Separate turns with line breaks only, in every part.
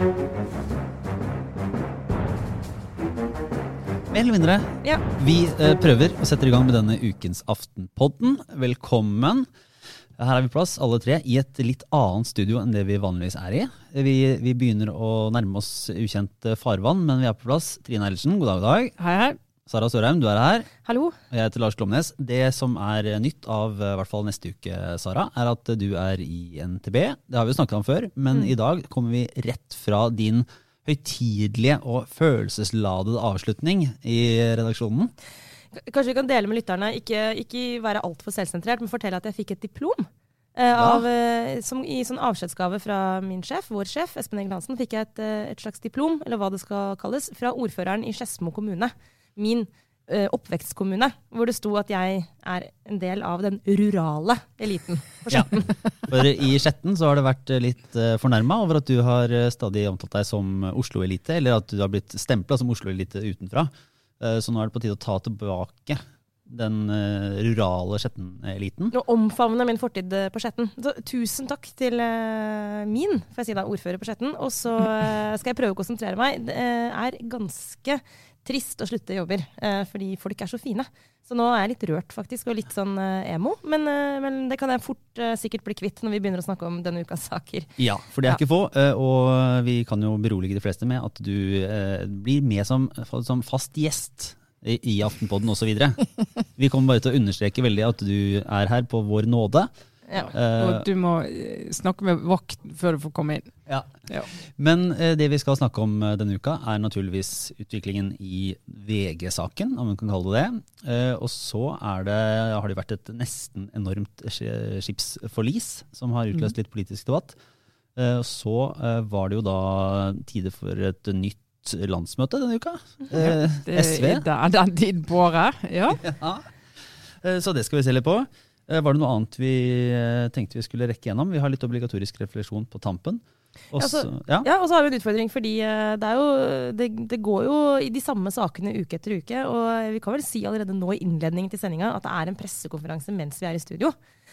Mer eller mindre.
Ja.
Vi eh, prøver og setter i gang med denne ukens Aftenpodden. Velkommen. Her er vi plass, alle tre, i et litt annet studio enn det vi vanligvis er i. Vi, vi begynner å nærme oss ukjent farvann, men vi er på plass. Trine Eilertsen, god dag, god dag.
Hei, hei.
Sara Sørheim, du er her.
Hallo.
Og jeg heter Lars Glomnes. Det som er nytt av i hvert fall neste uke, Sara, er at du er i NTB. Det har vi jo snakket om før, men i dag kommer vi rett fra din høytidelige og følelsesladede avslutning i redaksjonen.
Kanskje vi kan dele med lytterne, ikke, ikke være altfor selvsentrert, men fortelle at jeg fikk et diplom. Eh, av, uh, som I sånn avskjedsgave fra min sjef, vår sjef, Espen Egil Hansen, fikk jeg et, eh, et slags diplom, eller hva det skal kalles, fra ordføreren i Skedsmo kommune. Min uh, oppvekstkommune, hvor det sto at jeg er en del av den rurale eliten på
Ja.
Skjetten.
For i Skjetten så har det vært litt uh, fornærma over at du har eh, stadig omtalt deg som Oslo-elite, eller at du har blitt stempla som Oslo-elite utenfra. Uh, så nå er det på tide å ta tilbake den eh, rurale Skjetten-eliten.
Nå omfavner min fortid eh, på Skjetten. Så tusen takk til eh, min, får jeg si da, ordfører på Skjetten. Og så eh, skal jeg prøve å konsentrere meg. Det eh, er ganske trist å slutte jobber, eh, fordi folk er så fine. Så nå er jeg litt rørt faktisk, og litt sånn eh, emo. Men, eh, men det kan jeg fort sikkert bli kvitt når vi begynner å snakke om denne ukas saker.
Ja, for det er
Ja.
ikke få, og vi kan jo berolige de fleste med at du blir med som, som fast gjest i Aftenpodden osv. Vi kommer bare til å understreke veldig at du er her på vår nåde.
Ja.
Eh,
Og du må eh, snakke med vakt før du får komme inn.
Ja.
Ja.
Men eh, det vi skal snakke om denne uka, er naturligvis utviklingen i VG-saken, om man kan kalle det det. Og så det, har det vært et nesten enormt skipsforlis som har utløst litt politisk debatt. Og så var det jo da tider for et nytt landsmøte denne uka. Ja,
Det
SV.
er den- den tiden på året. Ja.
Ja. Så det skal vi se litt på. Eh, Var det noe annet vi eh, tenkte vi skulle rekke gjennom? Vi har litt obligatorisk refleksjon på tampen. Også,
Altså,
så- ja.
Ja, og så har vi en utfordring, fordi eh, det, er jo, det, det går jo i de samme sakene uke etter uke. Og vi kan vel si allerede nå i innledningen til sendinga at det er en pressekonferanse mens vi er i studio.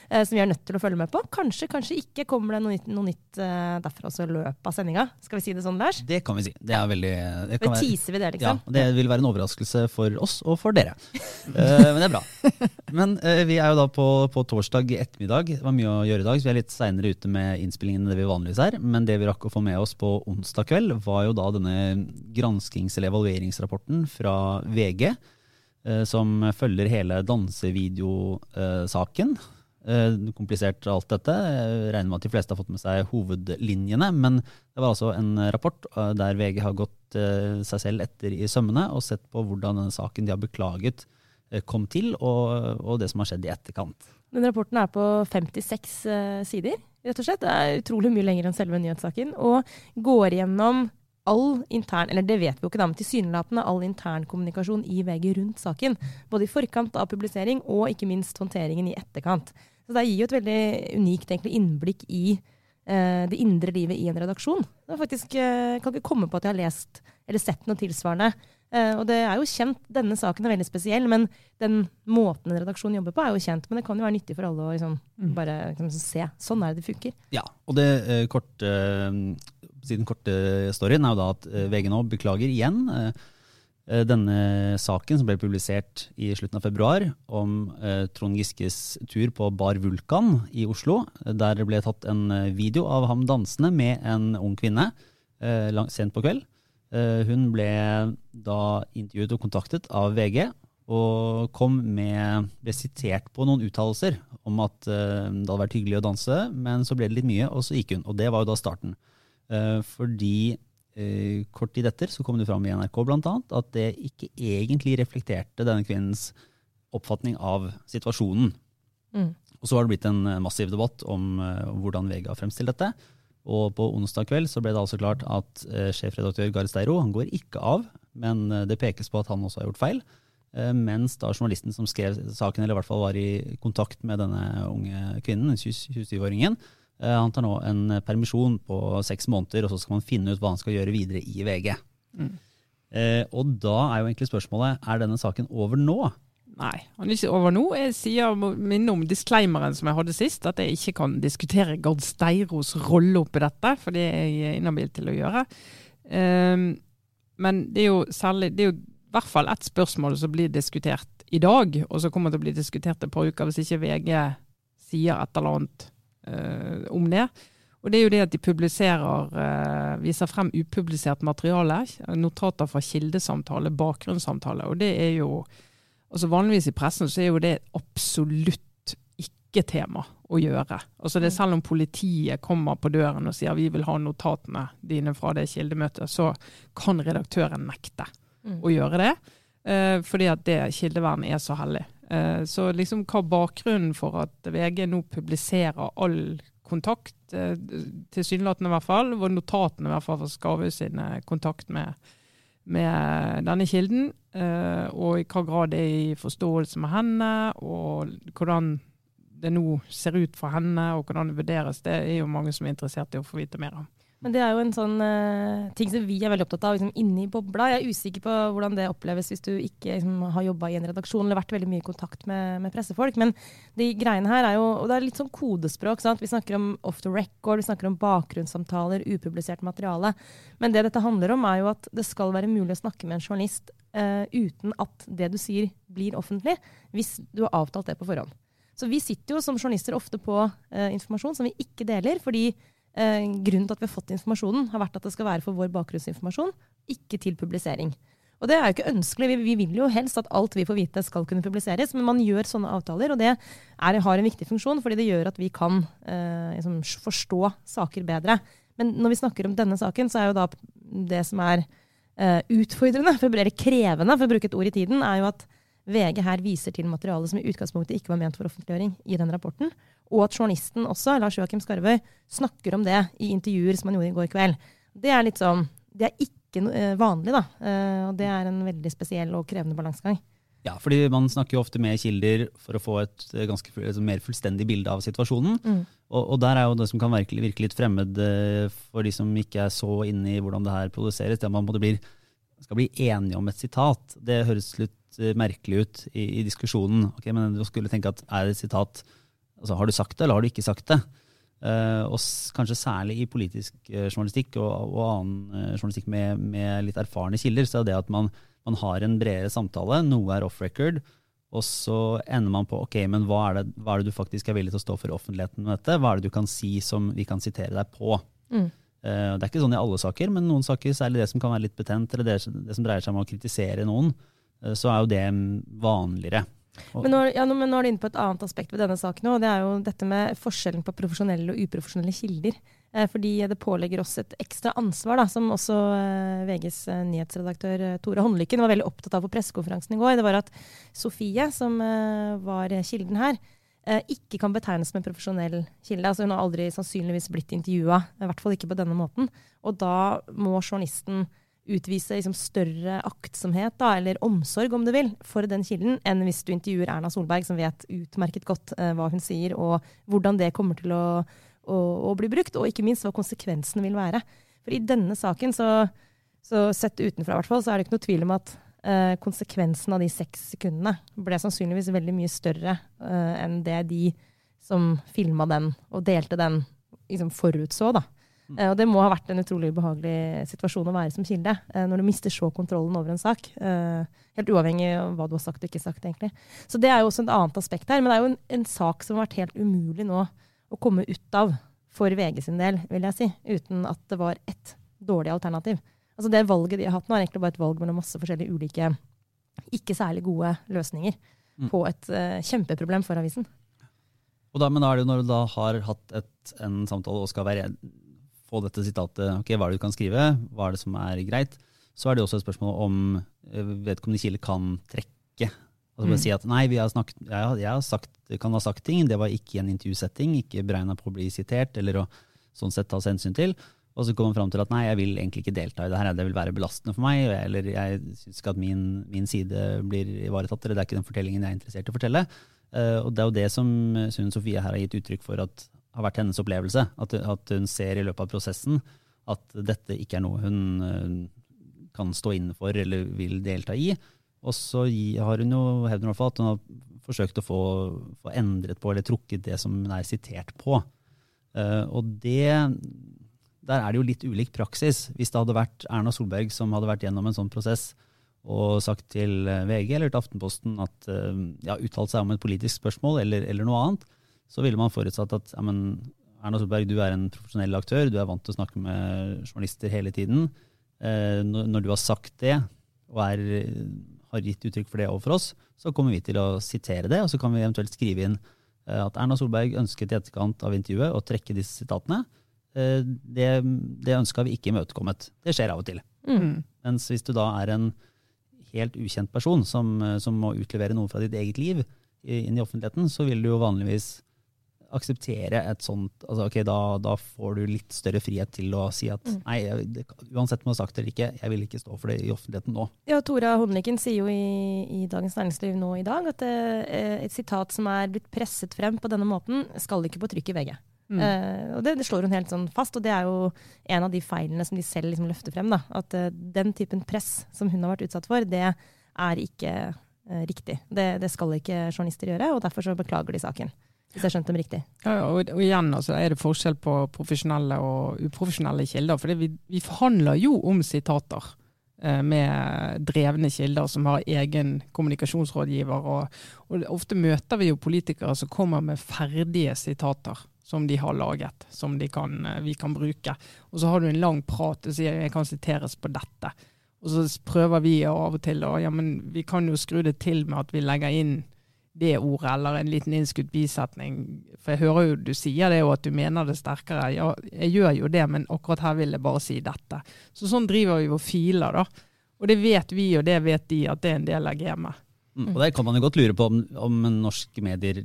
Eh, Som vi er nødt til å følge med på. Kanskje, kanskje ikke kommer det noe nytt, noe nytt eh, derfra også i løpet av sendinga. Skal vi si det sånn, Lars?
Det kan vi si. Det er veldig det kan
teaser vi det,
ja,
liksom.
Det vil være en overraskelse for oss og for dere. Eh, men det er bra. Men eh, vi er jo da på, på torsdag ettermiddag. Det var mye å gjøre i dag, så vi er litt seinere ute med innspillingen enn det vi vanligvis er. Men det vi rakk å få med oss på onsdag kveld, var jo da denne granskings- eller evalueringsrapporten fra VG. eh, Som følger hele dansevideosaken. Eh, komplisert alt dette. Jeg regner med at de fleste har fått med seg hovedlinjene. Men det var altså en rapport eh, der VG har gått eh, seg selv etter i sømmene og sett på hvordan denne saken de har beklaget, kom til, og, og det som har skjedd i etterkant.
Den rapporten er på 56 eh, sider, rett og slett. Det er utrolig mye lenger enn selve nyhetssaken. Og går gjennom all intern, eller det vet vi jo ikke da, men tilsynelatende all internkommunikasjon i VG rundt saken. Både i forkant av publisering og ikke minst håndteringen i etterkant. Så det gir jo et veldig unikt egentlig, innblikk i eh, det indre livet i en redaksjon. Det er faktisk, eh, kan ikke komme på at jeg har lest eller sett noe tilsvarende. Eh, og det er jo kjent, Denne saken er veldig spesiell, men den måten en redaksjon jobber på, er jo kjent. Men det kan jo være nyttig for alle å liksom, bare liksom, se. Sånn er det det funker.
Ja, og det eh, korte, den korte storyen er jo da at eh, VG nå beklager igjen eh, eh, denne saken som ble publisert i slutten av februar om Trond Giskes tur på Bar Vulkan i Oslo, der det ble tatt en video av ham dansende med en ung kvinne sent på kveld. Hun ble da intervjuet og kontaktet av VG, og kom med, ble sitert på noen uttalelser om at det hadde vært hyggelig å danse, men så ble det litt mye, og så gikk hun. Og det var jo da starten. Eh, fordi eh, kort tid etter så kom det fram i NRK blant annet at det ikke egentlig reflekterte denne kvinnens oppfatning av situasjonen.
Mm.
Og så har det blitt en eh, massiv debatt om eh, hvordan VG har fremstilt dette. Og på onsdag kveld så ble det altså klart at eh, sjefredaktør Gahr Steiro han går ikke av, men det pekes på at han også har gjort feil. Eh, mens da journalisten som skrev saken, eller i hvert fall var i kontakt med denne unge kvinnen, 27-åringen, eh, han tar nå en permisjon på seks måneder, og så skal man finne ut hva han skal gjøre videre i VG.
Mm.
Eh, og da er jo egentlig spørsmålet, er denne saken over nå?
Nei, han er ikke over nå. Jeg sier, minner minne om disclaimeren som jeg hadde sist, at jeg ikke kan diskutere Gard Steiros rolle oppi dette, for det er jeg inhabil til å gjøre. Um, men det er jo særlig, det er jo i hvert fall ett spørsmål som blir diskutert i dag, og som kommer til å bli diskutert et par uker hvis ikke VG sier et eller annet om det. Og det er jo det at de publiserer, uh, viser frem upublisert materiale. Notater fra kildesamtale, bakgrunnssamtale. Og det er jo altså Vanligvis i pressen så er jo det absolutt ikke tema å gjøre. Altså det er Selv om politiet kommer på døren og sier vi vil ha notatene dine fra det kildemøtet, så kan redaktøren nekte mm. å gjøre det. Uh, fordi at det kildevernet er så hellig. Uh, så liksom hva bakgrunnen for at VG nå publiserer all kontakt, uh, tilsynelatende i hvert fall, og notatene i hvert fall for Skavøy sin kontakt med med denne kilden, eh, og i hva grad det er i forståelse med henne, og hvordan det nå ser ut for henne, og hvordan det vurderes, det er jo mange som er interessert i å få vite mer om.
Men det er jo en sånn uh, ting som vi er veldig opptatt av liksom, inni bobla. Jeg er usikker på hvordan det oppleves hvis du ikke liksom, har jobba i en redaksjon eller vært veldig mye i kontakt med, med, pressefolk. Men de greiene her er jo Og det er litt sånn kodespråk. Sant? Vi snakker om off the record, vi snakker om bakgrunnssamtaler, upublisert materiale. Men det dette handler om, er jo at det skal være mulig å snakke med en journalist uh, uten at det du sier, blir offentlig, hvis du har avtalt det på forhånd. Så vi sitter jo som journalister ofte på uh, informasjon som vi ikke deler, fordi Eh, grunnen til at vi har fått informasjonen, har vært at det skal være for vår bakgrunnsinformasjon, ikke til publisering. Og det er jo ikke ønskelig. Vi, vi, vil jo helst at alt vi får vite, skal kunne publiseres. Men man gjør sånne avtaler, og det er, har en viktig funksjon, fordi det gjør at vi kan eh, liksom, forstå saker bedre. Men når vi snakker om denne saken, så er jo da det som er eh, utfordrende, for, eller krevende, for å bruke et ord i tiden, er jo at VG her viser til materiale som i utgangspunktet ikke var ment for offentliggjøring i den rapporten. Og at journalisten også, Lars Joakim Skarvøy, snakker om det i intervjuer som han gjorde i går kveld. Det er litt sånn, det er ikke eh, vanlig, da. Eh, og det er en veldig spesiell og krevende balansegang.
Ja, fordi man snakker jo ofte med kilder for å få et eh, ganske et mer fullstendig bilde av situasjonen. Mm. Og, og, der er jo det som kan virke, virke litt fremmed for de som ikke er så inne i hvordan det her produseres, det at man blir, skal bli enige om et sitat. Det høres litt merkelig ut i, i diskusjonen. Okay, men du skulle tenke at er det et sitat altså Har du sagt det, eller har du ikke sagt det? Uh, og kanskje særlig i politisk uh, journalistikk og, og annen uh, journalistikk med, med, litt erfarne kilder, så er det at man, man har en bredere samtale, noe er off record, og så ender man på ok, men hva er, det, hva er det du faktisk er villig til å stå for i offentligheten med dette? Hva er det du kan si som vi kan sitere deg på? Mm. det er ikke sånn i alle saker, men noen saker, særlig det som kan være litt betent, eller det, det som dreier seg om å kritisere noen, så er jo det vanligere.
Men nå, ja, men nå, er du inne på et annet aspekt ved denne saken. Og det er jo dette med forskjellen på profesjonelle og uprofesjonelle kilder. Eh, fordi det pålegger oss et ekstra ansvar, da, som også eh, VGs eh, nyhetsredaktør Tore Håndlykken var veldig opptatt av på pressekonferansen i går. Det var at Sofie, som var kilden her, ikke kan betegnes som en profesjonell kilde. Altså hun har aldri sannsynligvis blitt intervjua, i hvert fall ikke på denne måten. Og da må journalisten utvise liksom, større aktsomhet, da, eller omsorg om du vil, for den kilden, enn hvis du intervjuer Erna Solberg, som vet utmerket godt eh, hva hun sier, og hvordan det kommer til å, å, å, bli brukt, og ikke minst hva konsekvensene vil være. For i denne saken, så, så sett utenfra i hvert fall, så er det ikke noe tvil om at eh, konsekvensen av de seks sekundene ble sannsynligvis veldig mye større eh, enn det de som filma den og delte den, liksom forutså. da. Mm. og det må ha vært en utrolig ubehagelig situasjon å være som kilde, uh, når du mister så kontrollen over en sak. Uh, helt uavhengig av hva du har sagt og ikke sagt, egentlig. Så det er jo også et annet aspekt her. Men det er jo en, en sak som har vært helt umulig nå å komme ut av for VG sin del, vil jeg si, uten at det var ett dårlig alternativ. Altså Det valget de har hatt nå, er egentlig bare et valg mellom masse forskjellige ulike, ikke særlig gode løsninger mm. på et uh, kjempeproblem for avisen.
Og da, men da er det jo når du da har hatt et, en samtale og skal være få dette sitatet ok, Hva er det du kan skrive? Hva er det som er greit? Så er det også et spørsmål om eh, vedkommende kilde kan trekke. Altså mm. si at nei, har snakket, jeg, jeg har sagt, kan ha sagt ting, det var ikke en intervjusetting, ikke beregna på å bli sitert eller å sånn sett tas hensyn til. Og så kommer man fram til at nei, jeg vil egentlig ikke delta i det her, det vil være belastende for meg, eller jeg syns ikke at min, min, side blir ivaretatt, eller det er ikke den fortellingen jeg er interessert i å fortelle. Uh, og det er jo det som Sunn Sofie her har gitt uttrykk for at har vært hennes opplevelse. At, at, hun ser i løpet av prosessen at dette ikke er noe hun uh, kan stå inne for eller vil delta i. Og så har hun jo hevder hun at hun har forsøkt å få, få endret på eller trukket det som hun er sitert på. Eh, og det, der er det jo litt ulik praksis. Hvis det hadde vært Erna Solberg som hadde vært gjennom en sånn prosess og sagt til eh, VG eller til Aftenposten at eh, ja, uttalt seg om et politisk spørsmål eller, eller noe annet, så ville man forutsatt at ja, men, Erna Solberg, du er en profesjonell aktør, du er vant til å snakke med journalister hele tiden. Eh, når, du har sagt det og er, har gitt uttrykk for det overfor oss, så kommer vi til å sitere det, og så kan vi eventuelt skrive inn eh, at Erna Solberg ønsket i etterkant av intervjuet å trekke disse sitatene. Eh, det, det ønska vi ikke imøtekommet. Det skjer av og til.
Mm.
Mens hvis du da er en helt ukjent person som, som må utlevere noe fra ditt eget liv inn i offentligheten, så vil du jo vanligvis akseptere et sånt altså ok, da, da får du litt større frihet til å si at
Mm.
nei, jeg- det, uansett om du har sagt det eller ikke, jeg vil ikke stå for det i offentligheten nå.
Ja, Tora Håndlykken sier jo i, i Dagens Næringsliv nå i dag at eh, et sitat som er blitt presset frem på denne måten, skal ikke på trykk i VG.
Mm.
Eh, og det, det slår hun helt sånn fast, og det er jo en av de feilene som de selv liksom løfter frem. Da. At eh, den typen press som hun har vært utsatt for, det er ikke eh, riktig. Det, det skal ikke journalister gjøre, og derfor så beklager de saken. Hvis jeg skjønte dem riktig.
Ja, og, og igjen altså, er det forskjell på profesjonelle og uprofesjonelle kilder. For vi, vi forhandler jo om sitater eh, med drevne kilder som har egen kommunikasjonsrådgiver. Og, og ofte møter vi jo politikere som kommer med ferdige sitater som de har laget, som kan, eh, vi kan bruke. Og så har du en lang prat og sier jeg kan siteres på dette. Og så prøver vi av og til å ja, men vi kan jo skru det til med at vi legger inn det ordet, eller en liten innskutt bisetning. For jeg hører jo du sier det, og at du mener det sterkere. Ja, jeg gjør jo det, men akkurat her vil jeg bare si dette. Så sånn driver vi og filer, da. Og det vet vi, og det vet de, at det er en del av gamet.
Mm. Og der kan man jo godt lure på om, om norske medier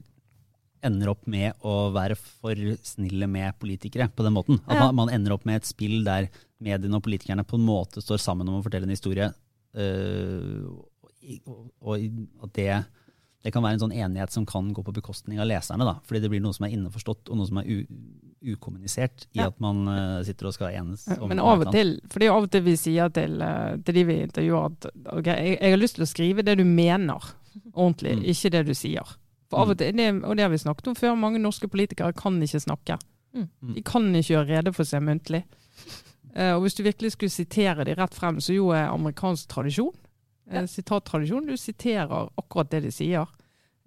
ender opp med å være for snille med politikere på den måten. At man, man ender opp med et spill der mediene og politikerne på en måte står sammen om å fortelle en historie, øh, og, og at det, det kan være en sånn enighet som kan gå på bekostning av leserne. Da. Fordi det blir noe som er innforstått, og noe som er u, ukommunisert i
Ja.
at man uh, sitter og skal enes om
Men av og til, for det er av og til vi sier til, eh, til de vi intervjuer at okay, jeg, jeg har lyst til å skrive det du mener ordentlig,
Mm.
ikke det du sier. For av og til, det, og det har vi snakket om før, mange norske politikere kan ikke snakke.
Mm.
De kan ikke gjøre rede for seg muntlig. Uh, og hvis du virkelig skulle sitere de rett frem, så jo er amerikansk tradisjon,
Ja.
sitattradisjon, du siterer akkurat det de sier.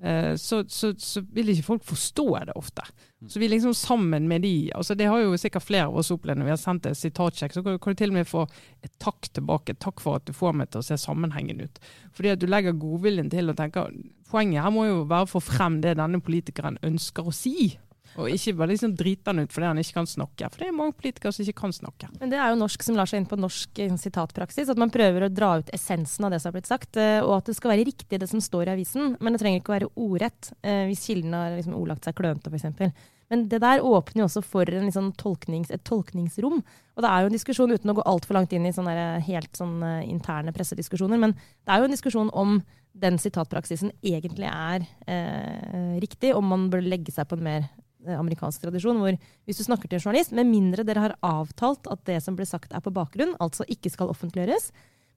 Eh, så, så, så vil ikke folk forstå det ofte. Så vi liksom sammen med de altså Det har jo sikkert flere av oss opplevd når vi har sendt et sitatsjekk. Så kan kan du til og med få et takk tilbake. Takk for at du får meg til å se sammenhengen ut. Fordi at du legger godviljen til og tenker Poenget her må jo være å få frem det denne politikeren ønsker å si. Og ikke bare liksom drite han ut fordi han ikke kan snakke. For det er mange politikere som ikke kan snakke.
Men det er jo norsk som lar seg inn på norsk eh, sitatpraksis. At man prøver å dra ut essensen av det som har blitt sagt, eh, og at det skal være riktig det som står i avisen. Men det trenger ikke å være ordrett eh, hvis kilden har liksom ordlagt seg klønete, f.eks. Men det der åpner jo også for liksom tolknings, et tolkningsrom. Og det er jo en diskusjon, uten å gå altfor langt inn i helt sånn interne pressediskusjoner, men det er jo en diskusjon om den sitatpraksisen egentlig er eh, riktig, om man bør legge seg på en mer amerikansk tradisjon, hvor hvis du snakker til en journalist, med mindre dere har avtalt at det som ble sagt er på bakgrunn, altså ikke skal offentliggjøres,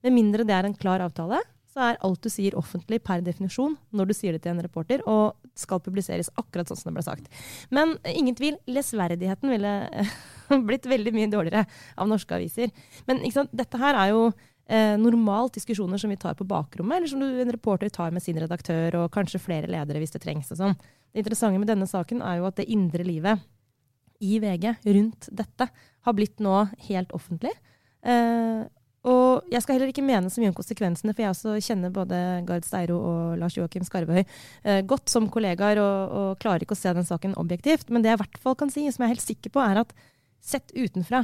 med mindre det er en klar avtale, så er alt du sier offentlig per definisjon når du sier det til en reporter, og skal publiseres akkurat sånn som det ble sagt. Men eh, ingen tvil, lesverdigheten ville eh, blitt veldig mye dårligere av norske aviser. Men dette her er jo eh, normalt diskusjoner som vi tar på bakrommet, eller som du, en reporter tar med sin redaktør, og kanskje flere ledere hvis det trengs. og sånn. Det interessante med denne saken er jo at det indre livet i VG rundt dette har blitt nå helt offentlig. Eh, og jeg skal heller ikke mene så mye om konsekvensene, for jeg også kjenner både Gard Steiro og Lars Joakim Skarvehøy eh, godt som kollegaer, og, og klarer ikke å se den saken objektivt. Men det jeg i hvert fall kan si, som jeg er helt sikker på, er at sett utenfra,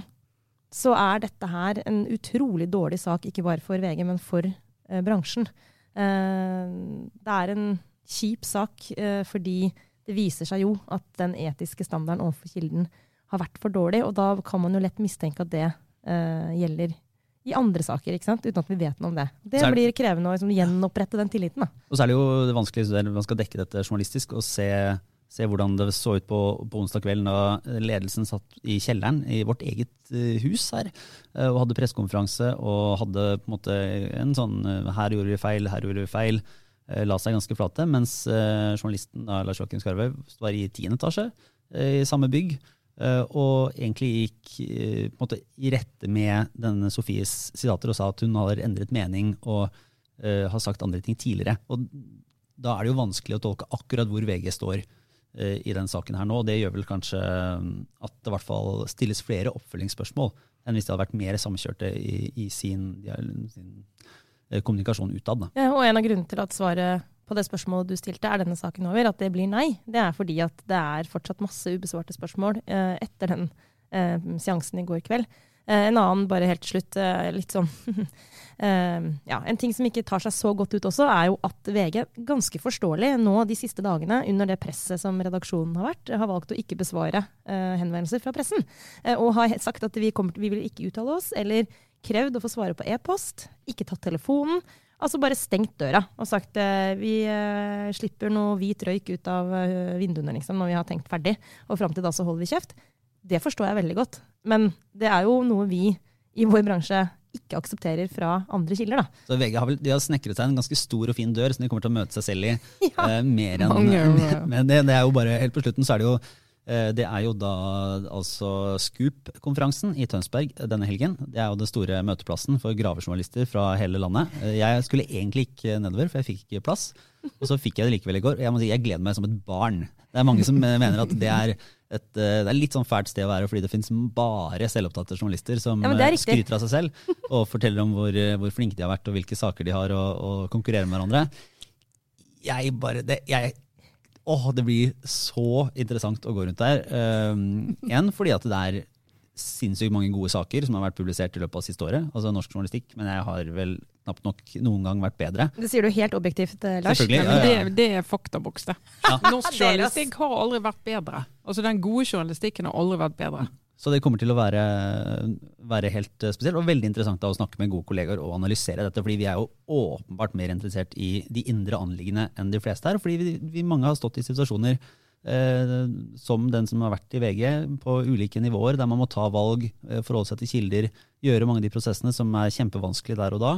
så er dette her en utrolig dårlig sak, ikke bare for VG, men for eh, bransjen. Eh, det er en kjip sak eh, fordi det viser seg jo at den etiske standarden overfor kilden har vært for dårlig, og da kan man jo lett mistenke at det eh, gjelder i andre saker, ikke sant? uten at vi vet noe om det. Det
er
blir krevende å liksom, gjenopprette den tilliten. Da.
Og så er det jo det vanskelig når man skal dekke dette journalistisk, og se, se hvordan det så ut på, på onsdag kveld da ledelsen satt i kjelleren i vårt eget uh, hus her og hadde pressekonferanse og hadde på en måte en sånn her gjorde vi feil, her gjorde vi feil. La seg ganske flate, mens journalisten da, Lars Joakim Skarve var i tiende etasje i samme bygg. Og egentlig gikk måte i rette med denne Sofies sitater og sa at hun har endret mening og har sagt andre ting tidligere. Og da er det jo vanskelig å tolke akkurat hvor VG står uh, i den saken her nå. og Det gjør vel kanskje eh, at det i hvert fall stilles flere oppfølgingsspørsmål enn hvis de hadde vært mer samkjørte i, i sin, sin uh, kommunikasjon utad.
Ja, og en av grunnene til at svaret på det spørsmålet du stilte, er denne saken over, at det blir nei. Det er fordi at det er fortsatt masse ubesvarte spørsmål eh, etter den seansen i går kveld. En annen, bare helt til slutt, litt sånn Uh, ja, en ting som ikke tar seg så godt ut også, er jo at VG ganske forståelig nå de siste dagene, under det presset som redaksjonen har vært, har valgt å ikke besvare henvendelser fra pressen. Og har sagt at vi, kommer, vi vil ikke uttale oss, eller krevd å få svare på e-post, ikke tatt telefonen. Altså bare stengt døra og sagt vi slipper noe hvit røyk ut av vinduene liksom, når vi har tenkt ferdig, og fram til da så holder vi kjeft. Det forstår jeg veldig godt. Men det er jo noe vi i vår bransje ikke aksepterer fra andre kilder. Da.
Så VG har, vel, de har snekret seg en ganske stor og fin dør som de kommer til å møte seg selv i. Ja. Uh, mer enn, Men det, det, er jo bare, helt på slutten så er det jo uh, det er jo da altså Scoop-konferansen i Tønsberg denne helgen. Det er jo den store møteplassen for gravejournalister fra hele landet. Uh, jeg skulle egentlig ikke nedover, for jeg fikk ikke plass. Og så fikk jeg det likevel i går. Jeg må si, jeg gleder meg som et barn. Det er mange som mener at det er et, eh, det er litt sånn fælt sted å være fordi det finnes bare selvopptatte journalister som ja, eh, skryter av seg selv og forteller om hvor, eh, hvor, flinke de har vært og hvilke saker de har og, og konkurrerer med hverandre. Jeg bare, det, jeg, åh, det blir så interessant å gå rundt der. Um, igjen fordi at det er sinnssykt mange gode saker som har vært publisert i løpet av siste året. Altså norsk journalistikk, men jeg har vel knapt nok noen gang vært bedre.
Det sier du helt objektivt, eh, Lars.
Ja, ja, ja. Det, det, er faktaboks, det. Norsk journalistikk har aldri vært bedre. Altså Den gode journalistikken har aldri vært bedre.
Så det kommer til å være, være helt eh, spesielt, og veldig interessant da, å snakke med gode kollegaer og analysere dette. fordi vi er jo åpenbart mer interessert i de indre anliggende enn de fleste her. Fordi vi, vi mange har stått i situasjoner som den som har vært i VG, på ulike nivåer, der man må ta valg, eh, forholde seg til kilder, gjøre mange av de prosessene som er kjempevanskelig der og da.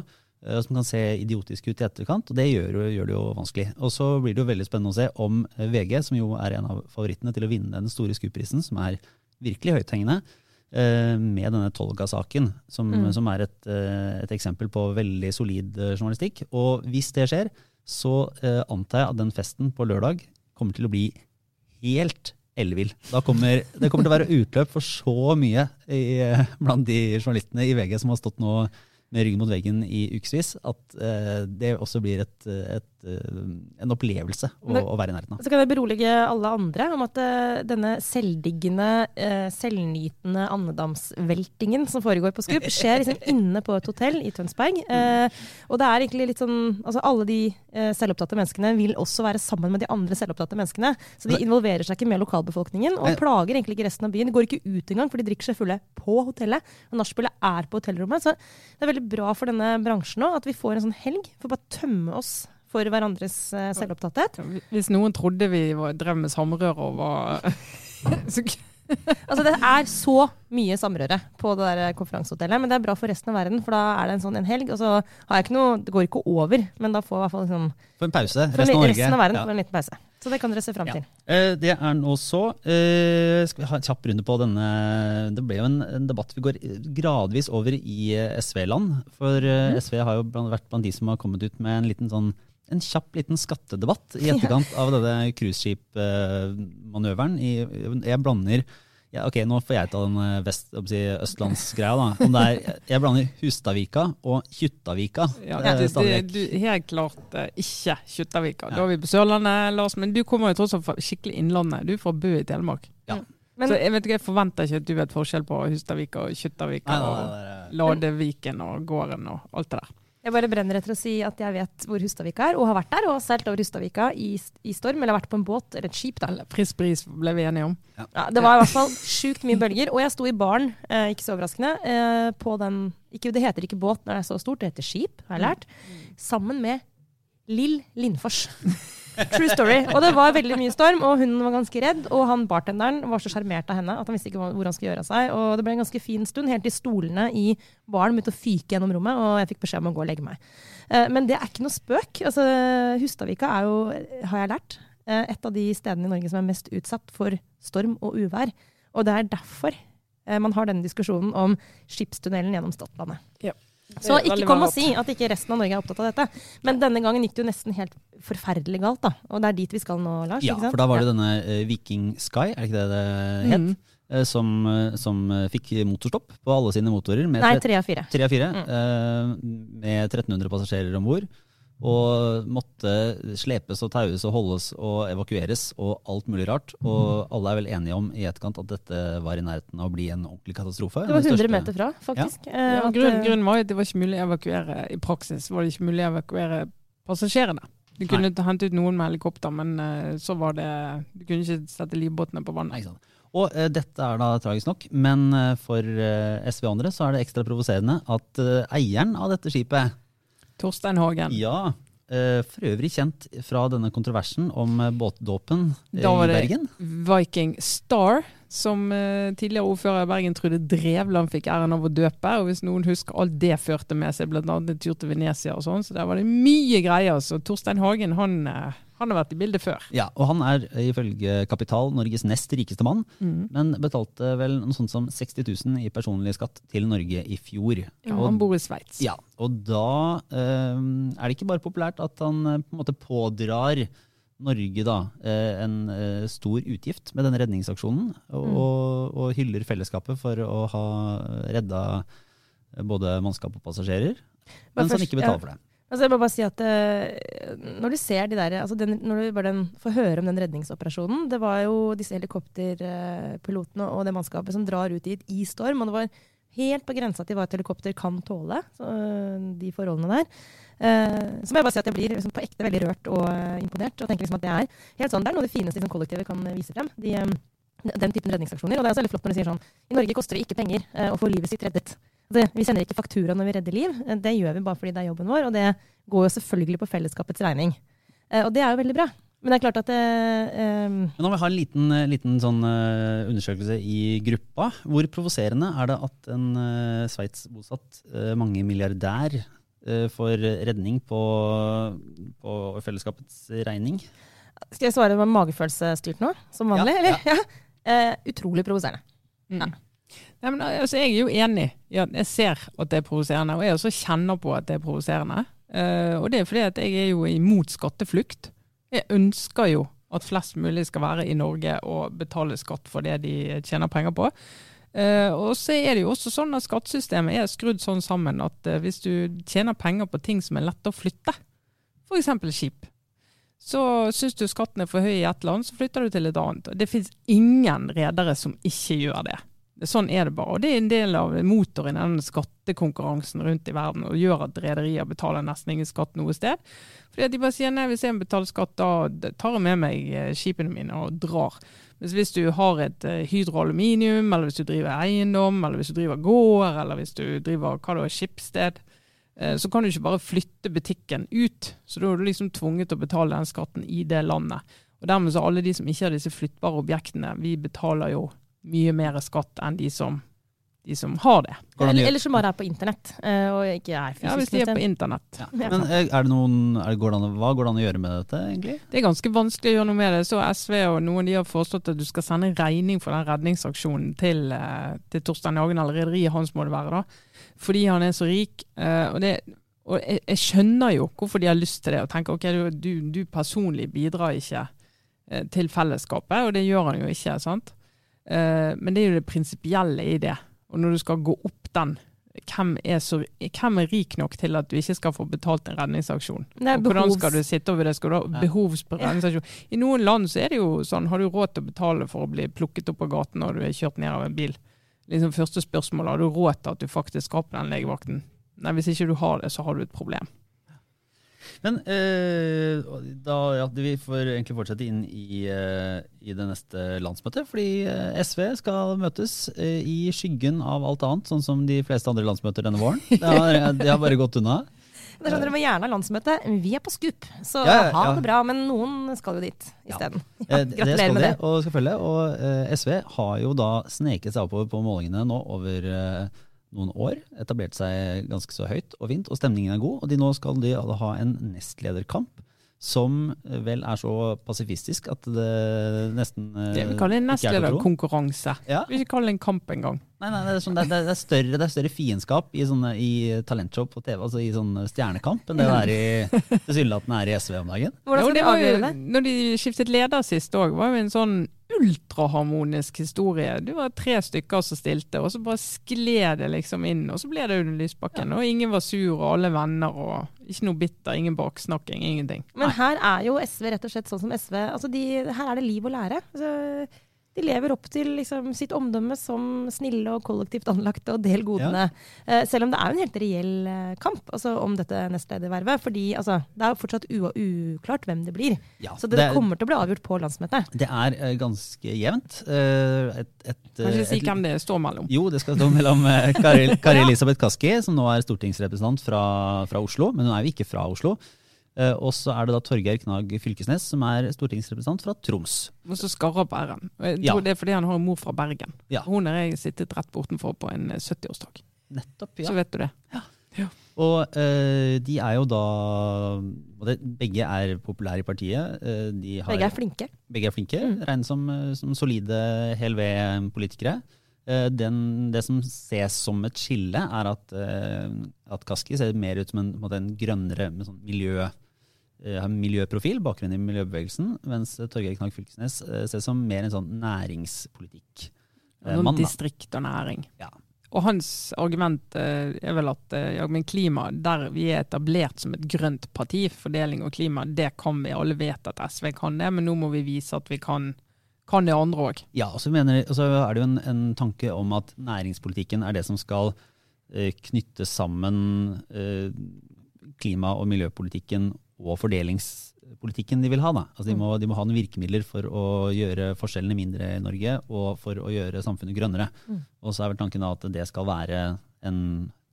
og som kan se idiotisk ut i etterkant, og det gjør, gjør, det jo vanskelig. Og så blir det jo veldig spennende å se om eh, VG, som jo er en av favorittene til å vinne den store SKUP-prisen, som er virkelig høythengende, med denne Tolga-saken, som, mm. som, er et, et, eksempel på veldig solid journalistikk. Og hvis det skjer, så antar jeg at den festen på lørdag kommer til å bli helt ellevill. Det kommer til å være utløp for så mye i, blant de journalistene i VG som har stått nå med ryggen mot veggen i ukevis, at uh, det også blir et, et, en opplevelse å, å, være i nærheten av.
Så kan jeg berolige alle andre om at uh, denne selvdiggende, selvnytende andedamsveltingen som foregår på Skup, skjer liksom inne på et hotell i Tønsberg. og det er egentlig litt sånn altså Alle de selvopptatte menneskene vil også være sammen med de andre selvopptatte menneskene. Så de involverer seg ikke med lokalbefolkningen og plager egentlig ikke resten av byen. De går ikke ut engang, for de drikker seg fulle på hotellet. Og nachspielet er på hotellrommet. Så det er veldig veldig bra for denne bransjen nå at vi får en sånn helg for å bare tømme oss for hverandres uh, selvopptatthet.
Hvis noen trodde vi var, drev med samrøre og var
altså Det er så mye samrøre på det der konferansehotellet, men det er bra for resten av verden. For da er det en sånn en helg, og så har jeg ikke noe Det går ikke over, men da får jeg i hvert fall liksom
For en pause.
Resten av Norge. Resten av verden ja. får en liten pause. Så det kan dere se fram til.
Ja. Eh, det er nå så. Eh, skal vi ha en kjapp runde på denne Det ble jo en, en debatt vi går gradvis over i eh, SV-land. For mm. SV har jo vært blant de som har kommet ut med en liten sånn en kjapp liten skattedebatt i etterkant av denne cruiseskip-manøveren. Jeg blander ja, ok, Nå får jeg ta den eh, vest, si, østlandsgreia. da. Om det er, Jeg blander Hustadvika og Kjuttaviga.
Ja, det, det, du, helt klart uh, ikke Kjuttaviga. Ja. Da er vi på Sørlandet, Lars. Men du kommer jo tross alt fra skikkelig Innlandet. Du er fra Bø i Telemark. Ja. Men, så jeg vet ikke, jeg forventer ikke at du vet forskjell på Hustadvika og Kjuttaviga og Ladeviken og gården og alt det der.
Jeg bare brenner etter å si at jeg vet hvor Hustadvika er, og har vært der og har seilt over Hustadvika i, i, storm, eller vært på en båt eller et skip. da.
Frisk bris ble vi enige om.
Ja. ja. det var i hvert fall sjukt mye bølger. Og jeg sto i baren, eh, ikke så overraskende, eh, på den ikke, Det heter ikke båt når det er så stort, det heter skip, har jeg lært. Mm. Sammen med Lill Lindfors. True story. Og det var veldig mye storm, og hun var ganske redd. Og han bartenderen var så sjarmert av henne at han visste ikke hvor han skulle gjøre av seg. Og det ble en ganske fin stund, helt til stolene i baren begynte å fyke gjennom rommet, og jeg fikk beskjed om å gå og legge meg. Eh, men det er ikke noe spøk. Altså, Hustadvika er jo, har jeg lært, eh, et av de stedene i Norge som er mest utsatt for storm og uvær. Og det er derfor eh, man har denne diskusjonen om skipstunnelen gjennom Stadlandet.
Ja.
Så ikke kom og si at ikke resten av Norge er opptatt av dette. Men denne gangen gikk det jo nesten helt forferdelig galt, da. Og det er dit vi skal nå, Lars.
Ja,
ikke sant?
for da var det denne eh, Viking Sky, er det ikke det det het?
Mm.
Eh, Som, eh, som fikk motorstopp på alle sine motorer. Med
Nei,
tre-
av fire.
tre av fire,
Mm.
med 1300 passasjerer om bord. Og måtte slepes og taues og holdes og evakueres og alt mulig rart. Og alle er vel enige om i etterkant at dette var i nærheten av å bli en ordentlig katastrofe.
Det var 100
største-
meter fra, faktisk.
Ja.
Ja,
grunnen,
eh,
grunnen var at det var ikke mulig å evakuere i praksis. var det ikke mulig å evakuere passasjerene. Du kunne hente ut noen med helikopter, men eh, så var det Du kunne ikke sette livbåtene på
Nei,
vannet.
ikke sant. Og eh, dette er da tragisk nok, men eh, for eh, SV og andre så er det ekstra provoserende at eh, eieren av dette skipet,
Torstein Hagen.
ja, eh, for øvrig kjent fra denne kontroversen om båtdåpen i Bergen.
Da var det- Viking Star, som eh, tidligere ordfører i Bergen Trude Drevland fikk æren av å døpe. Og hvis noen husker alt det førte med seg, bl.a. en tur til Venezia og sånn, så der var det mye greier. Så Torstein Hagen, han, eh, han har vært i bildet før.
Ja, og han er eh, ifølge Kapital Norges nest rikeste mann, men betalte vel noe sånt som 60 000 i personlig skatt til Norge i fjor.
Ja,
og,
han bor i Sveits.
ja, og da eh, er det ikke bare populært at han eh, på en måte pådrar Norge da, eh, en eh, stor utgift med denne redningsaksjonen, og, og, og hyller fellesskapet for å ha redda både mannskap og passasjerer,
men
mens han ikke betaler for det.
Altså jeg må bare si at eh, Når du ser de der, altså den, når du bare den, får høre om den redningsoperasjonen Det var jo disse helikopterpilotene og det mannskapet som drar ut i et isstorm, Og det var helt på grensa til hva et helikopter kan tåle, så, øh, de forholdene der. Uh, så må jeg bare si at jeg blir liksom, på ekte veldig rørt og uh, imponert. Og tenker liksom at det er helt sånn, det er noe av det fineste liksom, kollektivet kan eh, vise frem. De, um, den typen redningsaksjoner. Og det er også veldig flott når de sier sånn I Norge koster det ikke penger uh, å få livet sitt reddet. Det, vi sender ikke faktura når vi redder liv. Eh, Det gjør vi bare fordi det er jobben vår, og det går jo selvfølgelig på fellesskapets regning. Eh, Og det er jo veldig bra. Men det er klart at det, um
Men nå må vi ha en liten, eh, liten sånn eh, undersøkelse i gruppa. Hvor provoserende er det at en uh, Sveits-bosatt uh, mangemilliardær uh, får redning på, på fellesskapets regning?
Skal jeg svare med magefølelsesstyrt nå, som vanlig?
Ja,
eller? Ja. Uh, utrolig provoserende.
Mm.
Ja.
Nei, men, altså, jeg er jo enig i jeg ser at det er provoserende, og jeg også kjenner på at det er provoserende. Uh, og det er fordi at jeg er jo imot skatteflukt. Jeg ønsker jo at flest mulig skal være i Norge og betale skatt for det de tjener penger på. Uh, og så er det jo også sånn at skattesystemet er skrudd sånn sammen at uh, hvis du tjener penger på ting som er lette å flytte, f.eks. skip, så syns du skatten er for høy i ett land, så flytter du til et annet. Det finnes ingen redere som ikke gjør det. Sånn er det bare. Og det er en del av motoren i denne skattekonkurransen rundt i verden, og gjør at rederier betaler nesten ingen skatt noe sted. Fordi at de bare sier nei, hvis jeg betaler skatt, da tar jeg med meg eh, skipene mine og drar. Mens hvis du har et hydroaluminium, eller hvis du driver eiendom, eller hvis du driver gård, eller hvis du driver hva det er, skipssted, eh, så kan du ikke bare flytte butikken ut. Så da er du liksom tvunget til å betale den skatten i det landet. Og dermed så alle de som ikke har disse flyttbare objektene, vi betaler jo mye mer skatt enn de som, de som har det.
Eller, eller som bare er på internett, eh, og ikke er fysisk.
Ja, Hvis de er på internett.
Ja. Men eh, er det noen, er det, går det an, hva går det an å gjøre med dette, egentlig?
Det er ganske vanskelig å gjøre noe med det. Så SV og noen de har foreslått at du skal sende en regning for den redningsaksjonen til, eh, til Torstein Hagen, eller rederiet hans må det være, da. Fordi han er så rik. eh, Og, det, og jeg, jeg skjønner jo hvorfor de har lyst til det, og tenker ok, du, du, du personlig bidrar ikke eh, til fellesskapet, og det gjør han jo ikke. sant? Eh, Men det er jo det prinsipielle i det. Og når du skal gå opp den, hvem er, så, hvem er rik nok til at du ikke skal få betalt en redningsaksjon?
Er
Og hvordan
behovs-
skal du sitte over det? Skal du ha behovsredningsaksjon? I noen land så er det jo sånn, har du råd til å betale for å bli plukket opp av gaten når du er kjørt ned av en bil? Liksom Første spørsmål, har du råd til at du faktisk skal på den legevakten? Nei, hvis ikke du har det, så har du et problem.
Men eh, da, ja, vi får egentlig fortsette inn i, eh, i det neste landsmøtet. Fordi eh, SV skal møtes eh, i skyggen av alt annet, sånn som de fleste andre landsmøter denne våren. Det har, det har bare gått unna.
Det skjønner, Dere må gjerne ha landsmøte. Vi er på skup, så
Ja, ja,
ha det bra. Men noen skal jo dit isteden.
Ja, det
gratulerer
skal
med
de,
det.
og skal følge. Og eh, SV har jo da sneket seg oppover på målingene nå over eh, noen år. Etablert seg ganske så høyt og fint, og stemningen er god. Og de nå skal de ha en nestlederkamp som eh, vel er så pasifistisk at det nesten eh,
Det vi kaller en
tro.
nestlederkonkurranse.
Ja.
Vi ikke kalle det en kamp engang.
Nei, nei, det er, sånn, det, er, det, er større, det er større fiendskap i, sånne, i talentshow på TV, altså i sånn stjernekamp, enn det det er i, tilsynelatende er i SV om dagen.
Hvordan skal
det jo,
avgjøre det?
når de skiftet leder sist òg, var jo en sånn ultraharmonisk historie. Du var tre stykker som stilte, og så bare skled det liksom inn. Og så ble det Audun Lysbakken, og ingen var sur, og alle venner, og ikke noe bitter, ingen baksnakking, ingenting.
Men her er jo SV rett og slett sånn som SV altså de, Her er det liv og lære. Altså, de lever opp til liksom, sitt omdømme som snille og kollektivt anlagte og del godene. Eh, selv om det er jo en helt reell eh, kamp altså, om dette nestledervervet. fordi altså, det er jo fortsatt u uklart hvem det blir.
Ja,
Så det,
det,
kommer til å bli avgjort på landsmøtet.
det er uh, ganske jevnt. Uh, et, et,
Kan ikke si hvem det står mellom.
Jo, det skal stå mellom uh, Kari, Kari Elisabeth Kaski, som nå er stortingsrepresentant fra, fra Oslo, men hun er jo ikke fra Oslo. Eh, og så er det da Torgeir Knag Fylkesnes, som er stortingsrepresentant fra Troms.
Og så skarrer Bæren. Og Jeg
Ja.
det er fordi han har en mor fra Bergen.
Ja.
Hun har jeg sittet rett bortenfor på en eh, 70-årsdag.
Nettopp, ja.
Så vet du det.
Og uh, de er jo da og det, Begge er populære i partiet. Uh, de har,
Begge er flinke.
begge er flinke.
Mm.
Regnes som, eh, som solide. Eh, den, det som ses som et skille, er at, eh, at Kaski ser mer ut som en, en, en grønnere med sånn miljø, eh, har miljøprofil, bakgrunn i miljøbevegelsen, mens Torgeir Knag Fylkesnes eh, ses som mer en sånn næringspolitikk. eh,
Noen
mann,
distrikt og næring.
Ja.
Og hans argument eh, er vel at eh, ja, men klima, der vi er etablert som et grønt parti, fordeling og klima, det kan vi. Alle vet at SV kan det, men nå må vi vise at vi kan, kan det andre òg.
Ja, og så, mener, og så er det jo en, en tanke om at næringspolitikken er det som skal eh, knytte sammen eh, klima- og miljøpolitikken og fordelingspolitikken de vil ha. Da. Altså, de, må, de må ha noen virkemidler for å gjøre forskjellene mindre i Norge, og for å gjøre samfunnet grønnere.
Mm.
Og så er vel tanken at det skal være en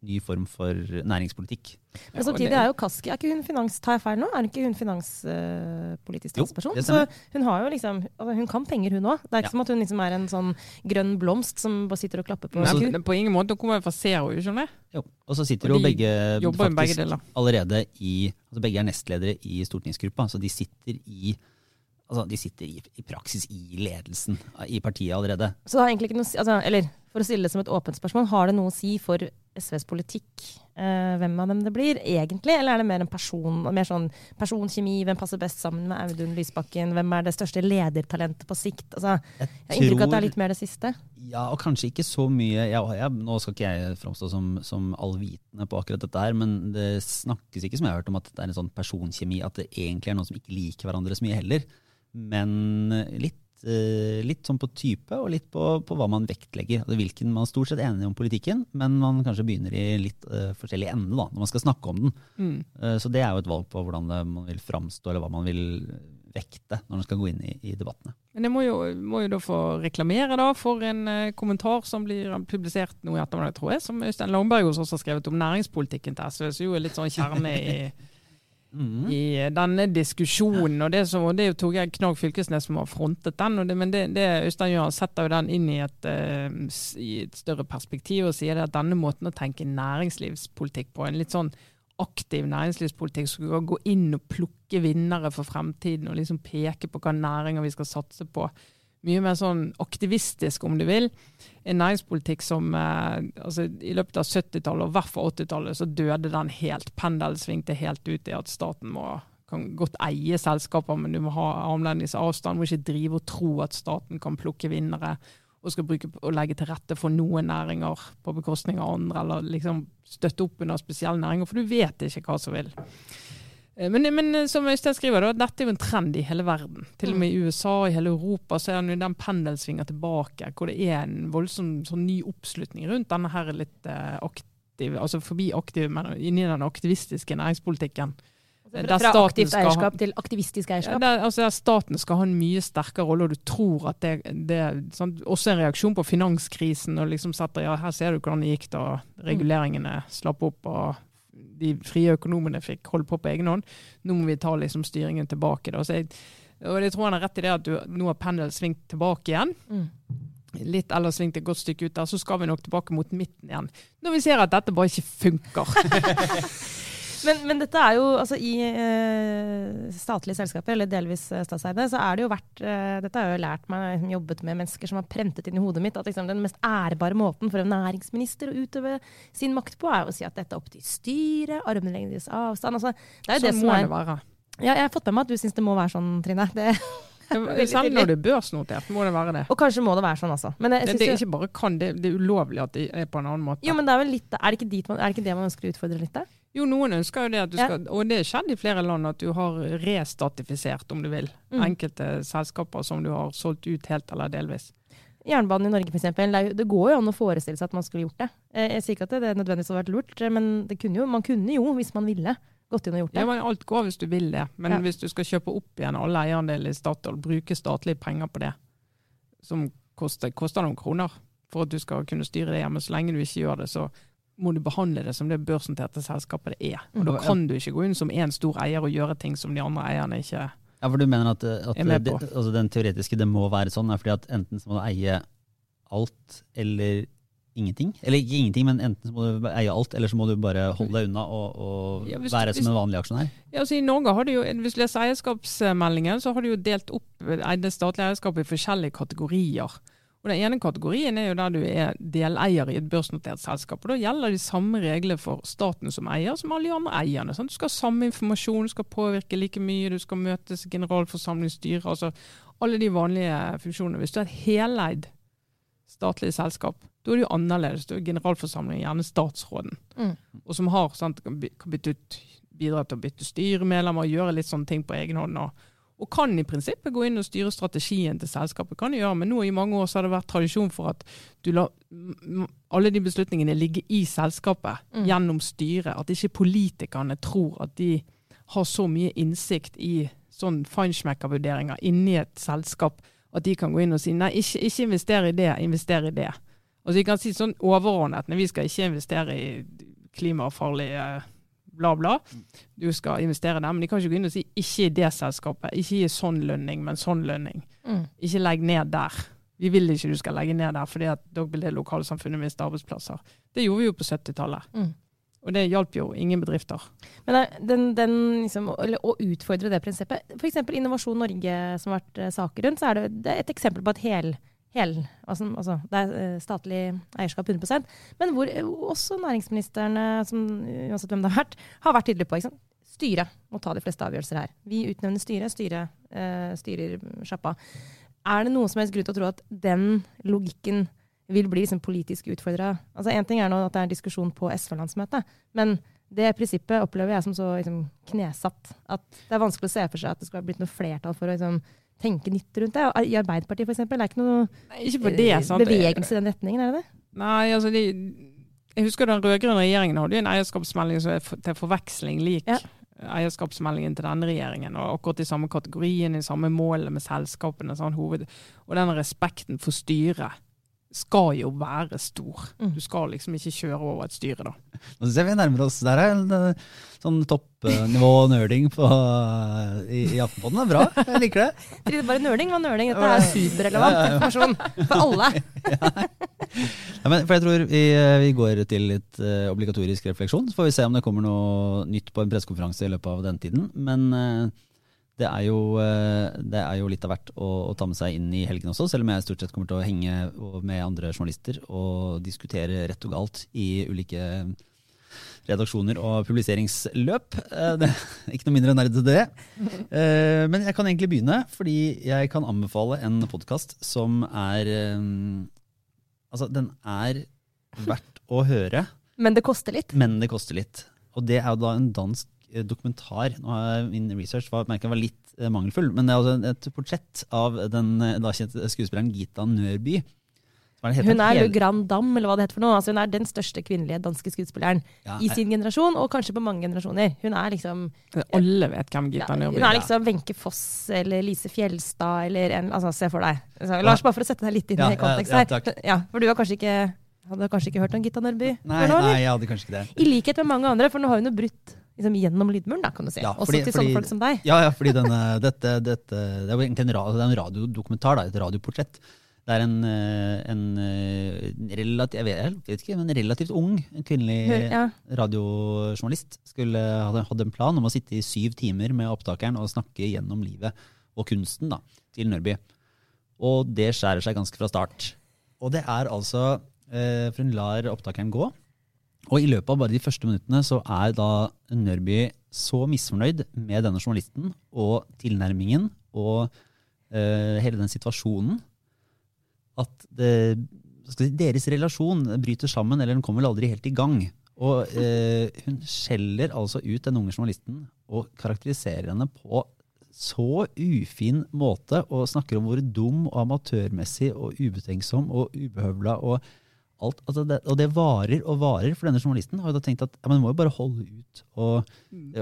ny form for næringspolitikk.
Men samtidig er jo Kaski er ikke hun finans, Tar jeg feil nå? Er ikke hun finanspolitisk
Jo,
talsperson?
Jo,
så hun har jo liksom altså Hun kan penger, hun òg. Det er ikke
Ja.
som at hun liksom er en sånn grønn blomst som bare sitter og klapper på
Nei, men på ingen måte. Hun kommer fra Zero, ikke det?
Jo. Og så sitter jo begge
jo begge deler.
allerede i altså Begge er nestledere i stortingsgruppa, så de sitter i Altså, de sitter i, i praksis i ledelsen i partiet allerede.
Så det har egentlig ikke noe å si altså, Eller for å stille det som et åpent spørsmål, har det noe å si for SVs politikk eh, hvem av dem det blir, egentlig? Eller er det mer en person, mer sånn personkjemi, hvem passer best sammen med Audun Lysbakken, hvem er det største ledertalentet på sikt? Altså, jeg har inntrykk av at det er litt mer det siste.
Ja, og kanskje ikke så mye jeg, jeg, Nå skal ikke jeg framstå som, som allvitende på akkurat dette her, men det snakkes ikke som jeg har hørt om at det er en sånn personkjemi, at det egentlig er noen som ikke liker hverandre så mye heller. Men litt, litt sånn på type, og litt på, på hva man vektlegger. Altså hvilken Man er stort sett enig om politikken, men man kanskje begynner i litt uh, forskjellig ende da, når man skal snakke om den.
Mm.
Uh, så det er jo et valg på hvordan det, man vil framstå, eller hva man vil vekte når man skal gå inn i, i debattene.
Men jeg må jo, må jo da få reklamere da for en uh, kommentar som blir publisert nå i ettermiddag, tror jeg, som Øystein Langberg også har skrevet om næringspolitikken til SV, som jo er litt sånn kjerne i
Mm.
i denne diskusjonen. og Det, så, og det er jo Torgeir Knag Fylkesnes som har frontet den. det, Men det, det Øystein gjør, setter jo den inn i et, uh, i et større perspektiv og sier det at denne måten å tenke næringslivspolitikk på, en litt sånn aktiv næringslivspolitikk som skal gå inn og plukke vinnere for fremtiden og liksom peke på hva næringer vi skal satse på. Mye mer sånn aktivistisk, om du vil. En næringspolitikk som eh, altså, I løpet av 70-tallet og i hvert fall 80-tallet så døde den helt. Pendelen svingte helt ut i at staten må kan godt eie selskaper, men du må ha armlengdes avstand. Må ikke drive og tro at staten kan plukke vinnere og skal bruke og legge til rette for noen næringer på bekostning av andre, eller liksom støtte opp under spesielle næringer, for du vet ikke hva som vil. Eh, Men, men som Øystein skriver, da, dette er jo en trend i hele verden. Til og med i USA og i hele Europa så er det den pendelsvinga tilbake, hvor det er en voldsom sånn ny oppslutning rundt denne her litt aktiv, aktive, altså forbi aktive, men inni den aktivistiske næringspolitikken. Der
Fra aktivt
eierskap ha-
til aktivistisk eierskap.
der, altså der staten skal ha en mye sterkere rolle, og du tror at det, det er også en reaksjon på finanskrisen. og liksom setter, ja, Her ser du hvordan det gikk da reguleringene slapp opp og de frie økonomene fikk holde på på egen hånd. Nå må vi ta liksom styringen tilbake. Da. Så jeg, og jeg tror han har rett i det at du, nå har pendelen svingt tilbake igjen.
Mm.
Litt eller svingt et godt stykke ut der, så skal vi nok tilbake mot midten igjen. Når vi ser at dette bare ikke funker.
Men, men dette er jo altså i eh, statlige selskaper, eller delvis eh, statseide, så er det jo vært eh, Dette har jeg jo lært meg jobbet med mennesker som har prentet inn i hodet mitt, at liksom, den mest ærbare måten for en næringsminister å utøve sin makt på, er å si at dette er opp til styret, armlengdes avstand. Altså, det er jo det
sånn
som
må
er
det være.
ja, Jeg har fått med meg at du syns det må være sånn, Trine. Det,
Selv når du er børsnotert, må det være det.
og kanskje må det være sånn, altså. Men jeg
Det, det er ikke bare kan, det, det er ulovlig at det er på en annen måte.
jo, men det er vel litt Er det ikke, man, er det, ikke det man ønsker å utfordre litt? da?
Jo, noen ønsker jo det, at du skal, og det har skjedd i flere land, at du har restatifisert, om du vil,
Mm.
enkelte selskaper som du har solgt ut helt eller delvis.
Jernbanen i Norge, eksempel, det, går jo an å forestille seg at man skulle gjort det. Eh, Jeg sier ikke at det, nødvendigvis hadde vært lurt, men det kunne jo, man kunne jo, hvis man ville, gått inn og gjort det.
Ja, men alt går hvis du vil det, men
Ja.
hvis du skal kjøpe opp igjen alle eierandeler i Statoil, bruke statlige penger på det, som koster, koster noen kroner for at du skal kunne styre det hjemme, så lenge du ikke gjør det, så må du behandle det som det børsnoterte selskapet det er. Og da
Mm.
kan du ikke gå inn som én stor eier og gjøre ting som de andre eierne ikke
Ja, for du mener at, at
Er med
det, altså den teoretiske det må være sånn, er fordi at enten så må du eie alt eller ingenting? Eller ikke ingenting, men enten så må du eie alt, eller så må du bare holde deg unna og, og
Ja, hvis
være som en vanlig aksjonær?
Ja, altså I Norge har de jo, Hvis du leser eierskapsmeldingen, så har de jo delt opp det statlige eierskapet i forskjellige kategorier. Og Den ene kategorien er jo der du er deleier i et børsnotert selskap. og Da gjelder de samme regler for staten som eier som alle de andre eierne. Sant? Du skal ha samme informasjon, du skal påvirke like mye, du skal møtes i generalforsamling, styre. altså Alle de vanlige funksjonene. Hvis du er et heleid statlig selskap, da er det jo annerledes. Du er generalforsamling, gjerne statsråden
Mm.
og som har sant, kan bytte ut, bidra til å bytte styremedlemmer, gjøre litt sånne ting på egen hånd. Og, og kan i prinsippet gå inn og styre strategien til selskapet. kan gjøre, Men nå i mange år så har det vært tradisjon for at du lar alle de beslutningene ligge i selskapet
Mm.
gjennom styret. At ikke politikerne tror at de har så mye innsikt i sånn feinschmecker-vurderinger inni et selskap at de kan gå inn og si nei, ikke, ikke invester i det, invester i det. Altså De kan si sånn overordnet, men vi skal ikke investere i klimafarlige bla, bla. Du skal investere der, men de kan ikke gå inn og si ikke i det selskapet, ikke gi sånn lønning, men sånn lønning.
Mm.
Ikke legg ned der. Vi vil ikke du skal legge ned der, fordi at da vil det lokalsamfunnet miste arbeidsplasser. Det gjorde vi jo på 70-tallet.
Mm.
Og det hjalp jo ingen bedrifter.
Men den, den liksom, eller, å utfordre det prinsippet F.eks. Innovasjon Norge, som har vært eh, saker rundt, så er det, det er et eksempel på et hel, hel altså, altså, Det er eh, statlig eierskap 100% men hvor eh, også næringsministrene, som, uansett hvem det har vært, har vært tydelige på. Ikke sant? Styret må ta de fleste avgjørelser her. Vi utnevner styret, styret uh, styrer sjappa. Er det noen som helst grunn til å tro at den logikken vil bli liksom politisk utfordra? Altså, ting er nå at det er en diskusjon på SV-landsmøtet, men det prinsippet opplever jeg som så liksom, knesatt. At det er vanskelig å se for seg at det skal ha blitt noe flertall for å liksom, tenke nytt rundt det. I Arbeiderpartiet for eksempel, det er ikke noe
Nei, ikke det,
eh, bevegelse i den retningen, er det det?
Nei, altså de, Jeg husker den rød-grønne regjeringen hadde en eierskapsmelding som er for, til forveksling lik
Ja.
eierskapsmeldingen til denne regjeringen. og Akkurat i samme kategorien, i samme mål med selskapene. Sånn, hoved, og den respekten for styret skal jo være stor.
Mm.
Du skal liksom ikke kjøre over et styre, da.
Nå ser vi nærmer oss der er en eh, sånn toppnivå-nerding på, eh, i, i Aftenposten Det er bra, jeg liker det.
Det er bare nerding var nerding. Dette er superrelevant informasjon for alle.
Ja, men, for jeg tror vi, eh, vi går til litt obligatorisk refleksjon. Så får vi se om det kommer noe nytt på en pressekonferanse i løpet av den tiden. Men det, er jo, eh, det er jo litt av hvert å, å ta med seg inn i helgen også, selv om jeg stort sett kommer til å henge med andre journalister og diskutere rett og galt i ulike redaksjoner og publiseringsløp. Eh, Det er ikke noe mindre nerd til det. Eh, Men jeg kan egentlig begynne, fordi jeg kan anbefale en podkast som er Altså, den er verdt å høre,
Men det koster litt.
men det koster litt. Og det er jo da en dansk dokumentar. Nå har Min research var, merket jeg var litt eh, mangelfull, men det er altså et portrett av den eh, da kjente skuespilleren Gita Nørby. Er
Hun er Le Grand Dame, eller hva det heter for noe. Altså, hun er den største kvinnelige danske skuespilleren
Ja,
i sin generasjon, og kanskje på mange generasjoner. Hun er liksom
Alle vet hvem
ja,
Gita Nørby
Hun er
er.
liksom Wenche Foss eller Lise Fjelstad eller en Altså, se for deg. Så, Lars, bare for å sette deg litt inn
Ja,
i kontekst her. Ja, for du har kanskje ikke Hadde kanskje ikke hørt om Gita Nørby
Nei,
nå,
nei, jeg hadde kanskje ikke det.
I likhet med mange andre, for nå har hun jo brutt liksom, gjennom lydmuren, da, kan du si.
Ja,
Også til
fordi-
sånne folk som deg.
Ja, ja, fordi denne, dette, dette Det er jo egentlig en, radio, en radiodokumentar, da, et radioportrett. Det er en, eh, en eh, relativt, jeg vet, jeg vet ikke, men en relativt ung kvinnelig
ja.
radiojournalist skulle hadde, hadde en plan om å sitte i syv timer med opptakeren og snakke gjennom livet og kunsten da, til Nørby. Og det skjærer seg ganske fra start. Og det er altså eh, For hun lar opptakeren gå. Og i løpet av bare de første minuttene så er da Nørby så misfornøyd med denne journalisten og tilnærmingen og uh, hele den situasjonen at det, si, deres relasjon bryter sammen, eller den kommer vel aldri helt i gang. Og uh, hun skjeller altså ut den unge journalisten og karakteriserer henne på så ufin måte og snakker om hvor dum og amatørmessig og ubetenksom og ubehøvla og alt. Altså det, og det varer og varer, for denne journalisten har jo da tenkt at ja, man må jo bare holde ut og,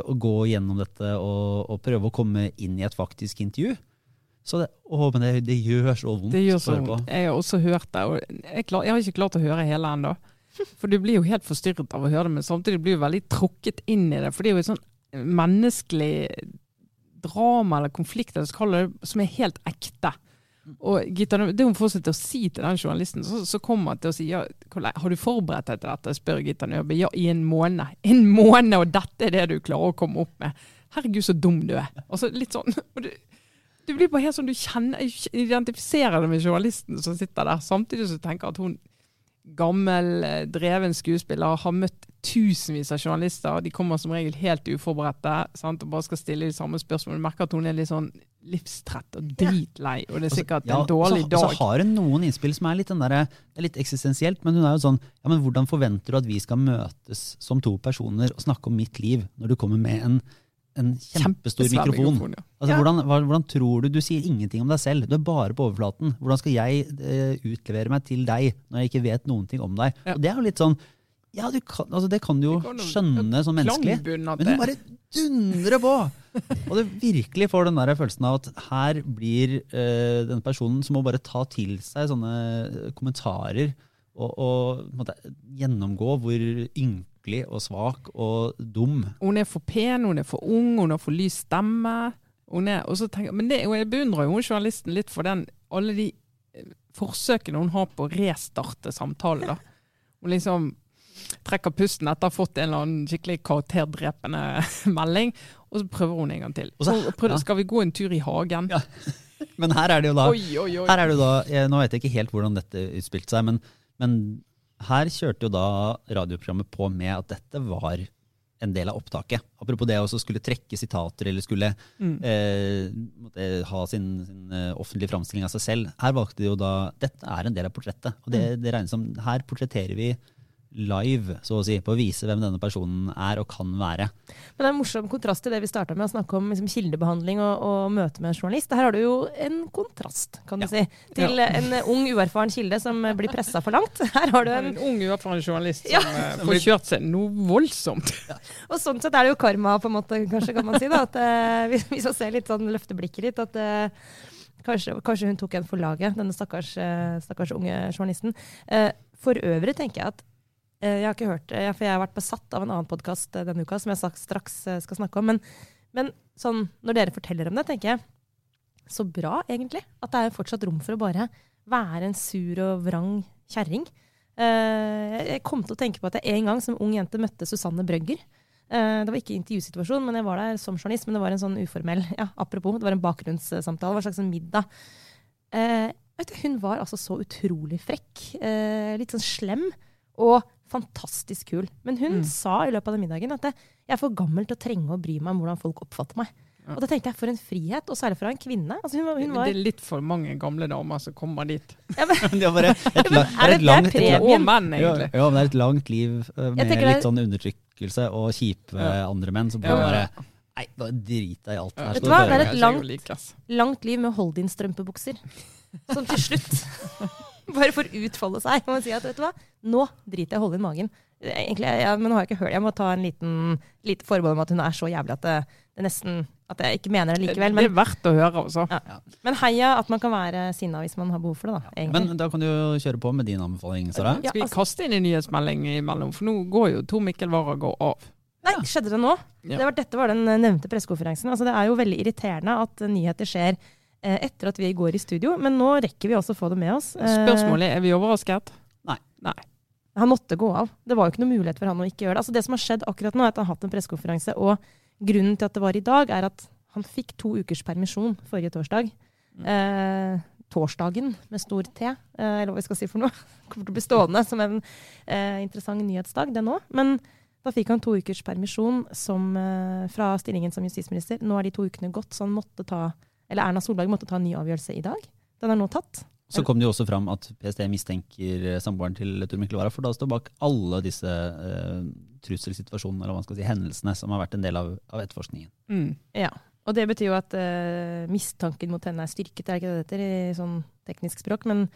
og gå gjennom dette og, og prøve å komme inn i et faktisk intervju. Så det, å, men det, det gjør så vondt
Det gjør så vondt. Jeg har også hørt det. og jeg, klar, jeg har ikke klart å høre hele ennå. For du blir jo helt forstyrret av å høre det, men samtidig blir du veldig trukket inn i det. For det er jo et sånn menneskelig drama eller konflikt eller det, som er helt ekte. Og Det hun fortsetter å si til den journalisten, så, så kommer han til å si ja, har du forberedt deg til dette, spør Gitta Nørby. Ja, i en måned. En måned, og dette er det du klarer å komme opp med. Herregud, så dum du er. Altså, litt sånn, du, du blir bare helt sånn, du kjenner, identifiserer deg med journalisten som sitter der, samtidig som du tenker at hun gammel, eh, dreven skuespiller har møtt tusenvis av journalister. De kommer som regel helt uforberedte sant? og bare skal stille de samme spørsmålene. Du merker at hun er litt sånn livstrett og dritlei, og det er sikkert
Ja,
en dårlig
og så,
dag.
Og så har hun noen innspill som er litt, den der, det er litt eksistensielt, men hun er jo sånn ja, men Hvordan forventer du at vi skal møtes som to personer og snakke om mitt liv, når du kommer med en, en kjempestor
Kjempesvær
mikrofon?
ja.
Altså, hvordan, hvordan tror du Du sier ingenting om deg selv. Du er bare på overflaten. Hvordan skal jeg uh, utlevere meg til deg når jeg ikke vet noen ting om deg?
Ja.
Og Det er jo litt sånn Ja, du kan, altså, det kan du jo
kan
skjønne som menneskelig. Men hun bare dundrer på! Og du virkelig får den der følelsen av at her blir uh, denne personen som må bare ta til seg sånne eh, kommentarer og, og måtte, gjennomgå hvor ynkelig og svak og dum
Hun er for pen, hun er for ung, hun har for lys stemme. Hun er, og så tenker, men det, og jeg beundrer jo journalisten litt for den, alle de eh, forsøkene hun har på å restarte samtalen. da. Hun liksom trekker pusten etter å ha fått en eller annen skikkelig karakterdrepende melding, og så prøver hun en gang til.
Og så-
prøver. Skal vi gå en tur i hagen?
Ja. Men her er det jo da
Oi, oi, oi.
Her er det da, jeg, Nå vet jeg ikke helt hvordan dette utspilte seg, men, men her kjørte jo da radioprogrammet på med at dette var en del av opptaket. Apropos det å også skulle trekke sitater eller skulle
Mm.
eh, ha sin, sin eh, offentlige framstilling av seg selv. Her valgte de jo da Dette er en del av portrettet. Og det, det regnes som Her portretterer vi live, så å si, på å vise hvem denne personen er og kan være.
Men det er en morsom kontrast til det vi starta med å snakke om liksom, kildebehandling og, og møte med en journalist. Her har du jo en kontrast, kan du si, til en ung, uerfaren kilde som blir pressa for langt. Her har du en
En ung, uerfaren journalist som
Ja.
eh, får kjørt seg noe voldsomt.
Og sånn sett er det jo karma, på en måte, kanskje, kan man si. da, at uh, Hvis hvis man ser litt sånn, løfter blikket litt, at uh, kanskje, kanskje hun tok en for laget, denne stakkars, uh, stakkars unge journalisten. Eh, for øvrig tenker jeg at jeg har ikke hørt det, for jeg har vært besatt av en annen podkast denne uka, som jeg straks eh, skal snakke om. Men, men sånn, når dere forteller om det, tenker jeg så bra, egentlig. At det er fortsatt rom for å bare være en sur og vrang kjerring. Eh, jeg kom til å tenke på at jeg en gang som ung jente møtte Susanne Brøgger. Eh, det var ikke intervjusituasjon, men jeg var der som journalist. Men det var en sånn uformell ja, apropos, det var en bakgrunnssamtale. Det var en slags sånn middag. Eh, hun var altså så utrolig frekk. Eh, litt sånn slem. Og fantastisk kul. Men hun
Mm.
sa i løpet av den middagen at jeg er for gammel til å trenge å bry meg om hvordan folk oppfatter meg.
Ja.
Og da tenkte jeg for en frihet, og særlig fra en kvinne. Altså hun var, hun var,
Det er litt for mange gamle damer som kommer dit.
ja, men,
Det er bare et, la-
er det-
et langt,
det er?
Og menn, egentlig.
ja, men det er et langt liv eh, med
det-
litt sånn undertrykkelse og kjipe
Ja.
andre menn som
Ja,
bare. Nei, bare drit deg i alt.
Ja.
Her
Vet du hva? Det er et langt- langt liv med Hold-in-strømpebukser. Som til slutt bare for å utfolde seg. Og si at vet du hva, nå driter jeg i å holde inn magen. Egentlig, ja, men nå har jeg ikke hørt. Jeg må ta en liten lite forbehold om at hun er så jævlig at det, det nesten at jeg ikke mener det likevel.
det er verdt å høre, altså.
men heia at man kan være sinna hvis man har behov for det, da. egentlig.
Men da kan du jo kjøre på med din anbefaling, Sara.
Ja,
Skal vi
altså-
kaste inn en nyhetsmelding imellom? For nå går jo Tor Mikkel Wara går av.
Nei, skjedde det nå?
Ja.
Det var, dette var den eh, nevnte pressekonferansen. Altså, det er jo veldig irriterende at eh, nyheter skjer eh, etter at vi går i studio, men nå rekker vi også å få det med oss. Eh,
Spørsmålet er, vi overrasket?
Han måtte gå av. Det var jo ikke noe mulighet for han å ikke gjøre det. Altså, det som har skjedd akkurat nå, er at han har hatt en pressekonferanse, og grunnen til at det var i dag, er at han fikk to ukers permisjon forrige torsdag.
Mm.
Eh, torsdagen med stor T, eh, eller hva vi skal si for noe. Kommer til å bli stående som en eh, interessant nyhetsdag, den òg. Men da fikk han to ukers permisjon som, eh, fra stillingen som justisminister. Nå er de to ukene gått, så han måtte ta, eller Erna Solberg måtte ta en ny avgjørelse i dag. Den er nå tatt.
Så kom det jo også fram at PST mistenker samboeren til Tor Mikkel Wara for da å stå bak alle disse uh, trusselsituasjonene eller hva man skal si, hendelsene som har vært en del av, av etterforskningen.
Mm.
Ja, og det betyr jo at uh, mistanken mot henne er styrket, er det ikke det det heter i sånn teknisk språk? Men,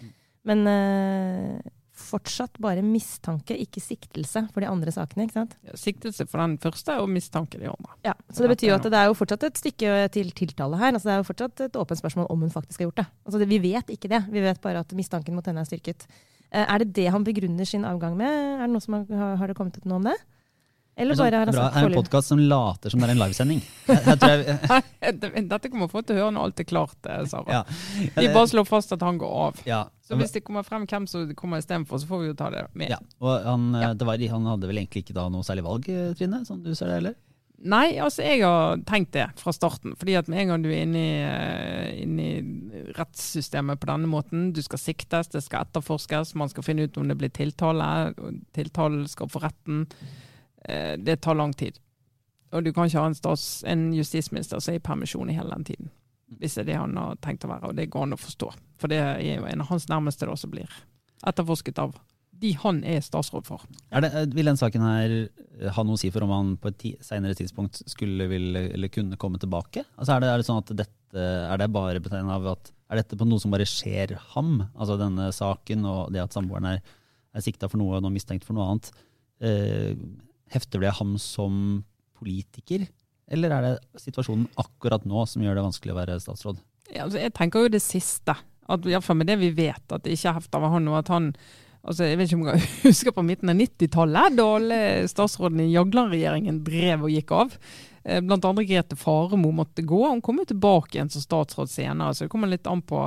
men eh, fortsatt bare mistanke, ikke siktelse for de andre sakene, ikke sant?
Ja, Siktelse for den første og mistanke de andre.
Ja, Så det betyr jo at det er jo fortsatt et stykke til tiltale her. altså Det er jo fortsatt et åpent spørsmål om hun faktisk har gjort det. Altså det, Vi vet ikke det, vi vet bare at mistanken mot henne er styrket. Eh, er det det han begrunner sin avgang med? Er det noe som har, har det kommet ut noe om det? Eller
er,
bare har
sånn,
han sagt
er en
foreløpig?
podkast som later som det er en livesending. Jeg, jeg tror jeg,
Dette kommer folk til å høre når alt er klart, eh, Sara.
ja.
Vi bare slår fast at han går av.
ja.
Så hvis det kommer frem hvem som kommer istedenfor, så får vi jo ta det med.
ja. Og han, eh, var, han hadde vel egentlig ikke da noe særlig valg, eh, Trine? Sånn du ser det, eller?
Nei, altså jeg har tenkt det fra starten. Fordi at med en gang du er inne i, inne i rettssystemet på denne måten, du skal siktes, det skal etterforskes, man skal finne ut om det blir tiltale, tiltalen skal for retten. Eh, Det tar lang tid. Og du kan ikke ha en, stats, en justisminister som er i permisjon i hele den tiden. Hvis det er det han har tenkt å være, og det går an å forstå. For det er jo en av hans nærmeste da som blir etterforsket av de han er statsråd for.
Er det, eh, vil den saken her eh, ha noe å si for om han på et ti, senere tidspunkt skulle vil, eller kunne komme tilbake? Altså er, det, er det sånn at dette er det bare betegnet av at er dette på noe som bare skjer ham? Altså denne saken og det at samboeren er, er sikta for noe og nå mistenkt for noe annet. Eh, hefter det ham som politiker, eller er det situasjonen akkurat nå som gjør det vanskelig å være statsråd?
Ja, altså jeg tenker jo det siste. At fall med det vi vet, at det ikke hefter ved han. og at han altså Jeg vet ikke om jeg husker på midten av 90-tallet, da alle statsrådene i Jagland-regjeringen drev og gikk av. Eh, Blant andre Grete Faremo måtte gå. Hun kom jo tilbake igjen som statsråd senere. så det kommer litt an på,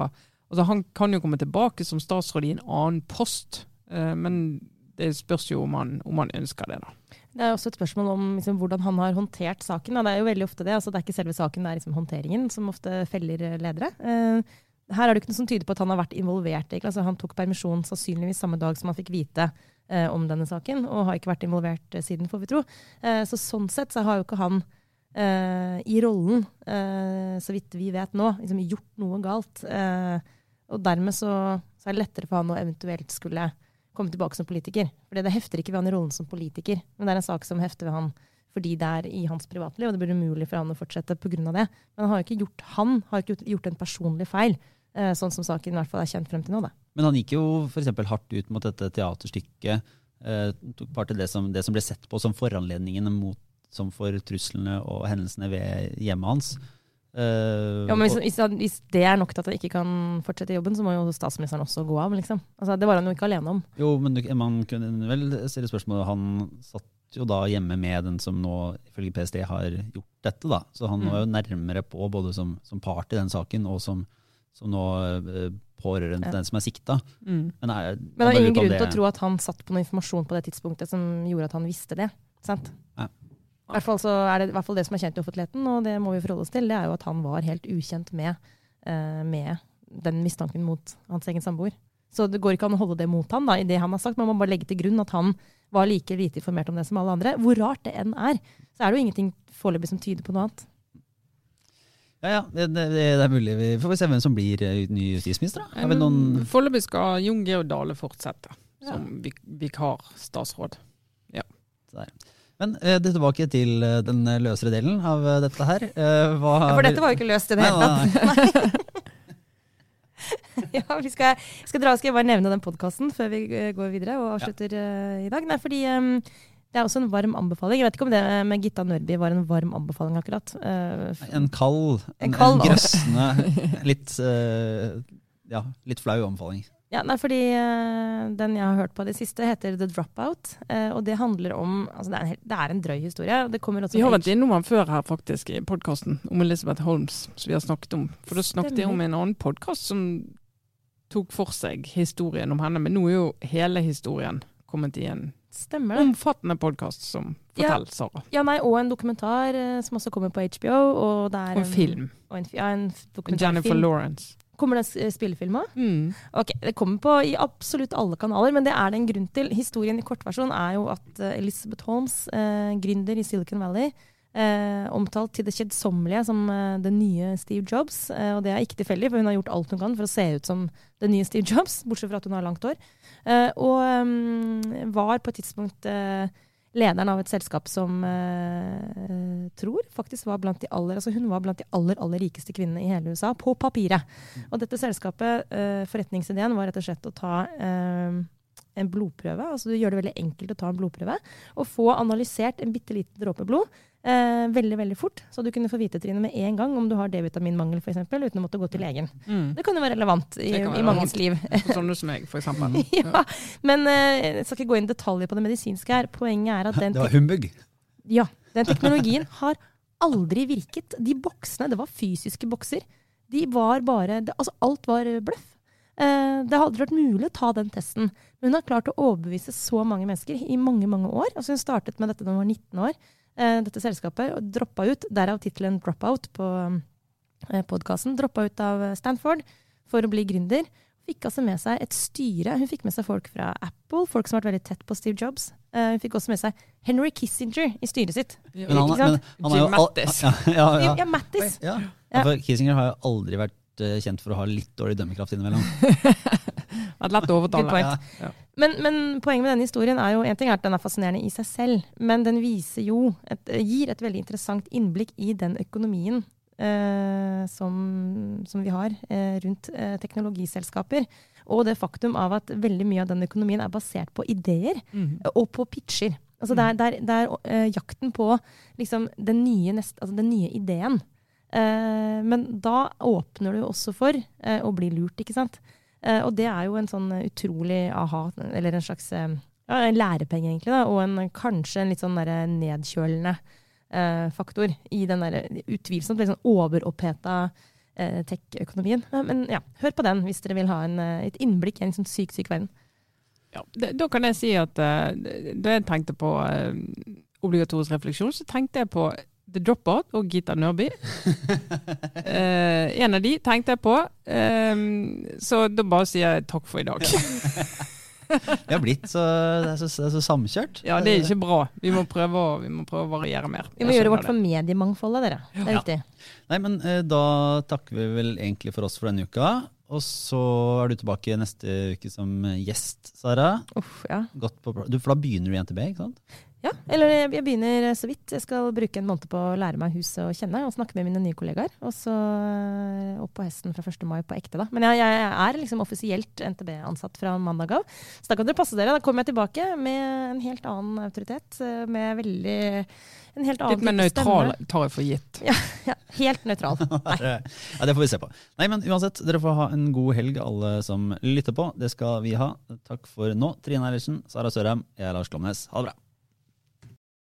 altså Han kan jo komme tilbake som statsråd i en annen post, eh, men det spørs jo om han, om han ønsker det. da.
Det er også et spørsmål om liksom, hvordan han har håndtert saken. Det er jo veldig ofte det. Altså, det er ikke selve saken, det er liksom håndteringen som ofte feller eh, ledere. Eh, her er det ikke noe som tyder på at han har vært involvert. Altså, han tok permisjon sannsynligvis samme dag som han fikk vite eh, om denne saken, og har ikke vært involvert eh, siden, får vi tro. Eh, så sånn sett så har jo ikke han eh, i rollen, så vidt vi vet nå, liksom gjort noe galt. Og dermed så, så er det lettere for han å eventuelt skulle komme tilbake som politiker. For det hefter ikke ved han i rollen som politiker, men det er en sak som hefter ved han fordi det er i hans privatliv, og det blir umulig for han å fortsette pga. det. Men han har jo ikke gjort, han har ikke gjort, en personlig feil, eh, sånn som saken i hvert fall er kjent frem til nå. Da.
Men han gikk jo f.eks. hardt ut mot dette teaterstykket. Eh, tok part i det som, det som ble sett på som foranledningene mot, som for truslene og hendelsene ved hjemmet hans. Eh,
Ja, men hvis, hvis, hvis det er nok til at han ikke kan fortsette jobben, så må jo statsministeren også gå av. liksom. Altså, det var han jo ikke alene om.
jo, men du, man kunne vel stille spørsmålet Han satt jo da hjemme med den som nå ifølge PST har gjort dette. da. Så han
Mm.
var jo nærmere på både som, som part i den saken og som, som nå eh, pårørende til
Ja.
den som er sikta.
Mm.
Men, er,
Men det er ingen grunn til å tro at han satt på noe informasjon på det tidspunktet som gjorde at han visste det. sant?
Ja.
I hvert fall så er det i hvert fall det som er kjent i offentligheten, og det må vi forholde oss til, det er jo at han var helt ukjent med, eh, med den mistanken mot hans egen samboer. Så det går ikke an å holde det mot han da, i det han har sagt, man må bare legge til grunn at han var like lite informert om det som alle andre. Hvor rart det enn er, så er det jo ingenting foreløpig som tyder på noe annet.
Ja, ja, det, det, det er mulig. Vi får se hvem som blir eh, ny justisminister. da. Har vi noen
Foreløpig skal Jon Georg Dale fortsette
Ja.
som vik vikarstatsråd.
Men eh, det tilbake til eh, den løsere delen av eh, dette her. Eh, hva
Ja, for dette var jo ikke løst i det hele tatt. ja, vi skal, skal, dra, skal jeg bare nevne den podkasten før vi eh, går videre og avslutter eh, i dag. Nei, fordi um, Det er også en varm anbefaling. Jeg vet ikke om det med Gitta Nørby var en varm anbefaling, akkurat. Uh,
en kald, en,
en,
en grøssende, litt, uh, ja, litt flau anbefaling.
Ja, nei, fordi uh, Den jeg har hørt på det siste, heter The Dropout. Uh, og det handler om altså det, er en, det, er en, drøy historie.
vi har vært innom den før her faktisk i podkasten, om Elizabeth Holmes, som vi har snakket om. For da snakket jeg om en annen podkast som tok for seg historien om henne. Men nå er jo hele historien kommet i en
Stemmer
det. Omfattende podkast som forteller, ja, Sara.
Ja, nei, og en dokumentar uh, som også kommer på HBO. Og, det er
og en, film.
Og en, ja, en
Jennifer Lawrence.
Kommer det en spillefilm òg?
Mm.
Ok, Det kommer på i absolutt alle kanaler, men det er det en grunn til. Historien i kortversjon er jo at uh, Elizabeth Holmes, eh, gründer i Silicon Valley, Eh, omtalt til det kjedsommelige som eh, den nye Steve Jobs. Eh, og det er ikke tilfeldig, for hun har gjort alt hun kan for å se ut som den nye Steve Jobs, bortsett fra at hun har langt hår. Eh, og um, var på et tidspunkt eh, lederen av et selskap som eh, tror faktisk var blant de aller altså hun var blant de aller, aller rikeste kvinnene i hele USA, på papiret. Og dette selskapet, forretningsideen var rett og slett å ta en blodprøve. altså Du gjør det veldig enkelt å ta en blodprøve. Og få analysert en bitte liten dråpe blod Eh, veldig veldig fort, så du kunne få vite Trine, med en gang om du har D-vitaminmangel f.eks., uten å måtte gå til legen.
Mm.
Det kan jo være relevant i, i manges liv.
Sånne som meg, f.eks.
ja, men eh, jeg skal ikke gå inn i detaljer på det medisinske her. Poenget er at den
Det var humbug?
Ja. Den teknologien har aldri virket. De boksene, det var fysiske bokser. De var bare det, Altså, alt var bløff. Eh, det hadde vært mulig å ta den testen. Men hun har klart å overbevise så mange mennesker i mange mange år. Altså Hun startet med dette da hun var 19 år eh, dette selskapet, og droppa ut, derav tittelen 'Dropout' på eh, podkasten. Droppa ut av Stanford for å bli gründer. Fikk altså med seg et styre. Hun fikk med seg folk fra Apple, folk som har vært veldig tett på Steve Jobs. Uh, hun fikk også med seg Henry Kissinger i styret sitt.
Men han, men han
Jim Mattis.
Ja, ja,
ja. ja, Mattis.
Ja. For Kissinger har jo aldri vært uh, kjent for å ha litt dårlig dømmekraft innimellom.
Vært lett overtale.
Ja. Men, men, poenget med denne historien er jo en ting er at den er fascinerende i seg selv, men den viser jo et, gir et veldig interessant innblikk i den økonomien eh, som, som, vi har eh, rundt eh, teknologiselskaper. Og det faktum av at veldig mye av den økonomien er basert på ideer mm. og på pitcher. Altså det er, det er, det er uh, jakten på liksom, den, nye nest, altså den, nye ideen. Uh, men da åpner du også for uh, å bli lurt, ikke sant. Uh, og det er jo en sånn utrolig aha, eller en slags uh, ja, en lærepenge, egentlig, da, og en, kanskje en litt sånn nedkjølende eh, faktor i den der utvilsomt litt sånn overoppheta tech-økonomien. men ja, hør på den hvis dere vil ha en, et innblikk i en sånn syk, syk verden.
Ja, det, da kan jeg si at da jeg tenkte på obligatorisk refleksjon, så tenkte jeg på The Dropout og Gita Nørby. eh, en av de tenkte jeg på, eh, så da bare sier jeg takk for i dag.
Vi har blitt så, det er så, det er så, samkjørt.
Ja, det er ikke bra. Vi må prøve å, må prøve å variere mer.
Vi må gjøre vårt for mediemangfoldet, dere. Det er ja. viktig.
Nei, men eh, Da takker vi vel egentlig for oss for denne uka. Og så er du tilbake neste uke som gjest, Sara.
Uff, ja.
På, du, for da begynner du i NTB, ikke sant?
Ja, eller jeg begynner så vidt. Jeg skal bruke en måned på å lære meg huset å kjenne og snakke med mine nye kollegaer. Og så eh, opp på hesten fra 1. mai på ekte, da. Men jeg, jeg er liksom offisielt NTB-ansatt fra mandag av. Så da kan dere passe dere. Da kommer jeg tilbake med en helt annen autoritet. Eh, med veldig en helt annen
Litt mer nøytral, tar jeg for gitt.
Ja, ja helt nøytral.
ja, det får vi se på. Nei, men uansett, dere får ha en god helg, alle som lytter på. Det skal vi ha. Takk for nå. Trine Eilertsen, Sara Sørheim, jeg er Lars Glomnes. Ha det bra.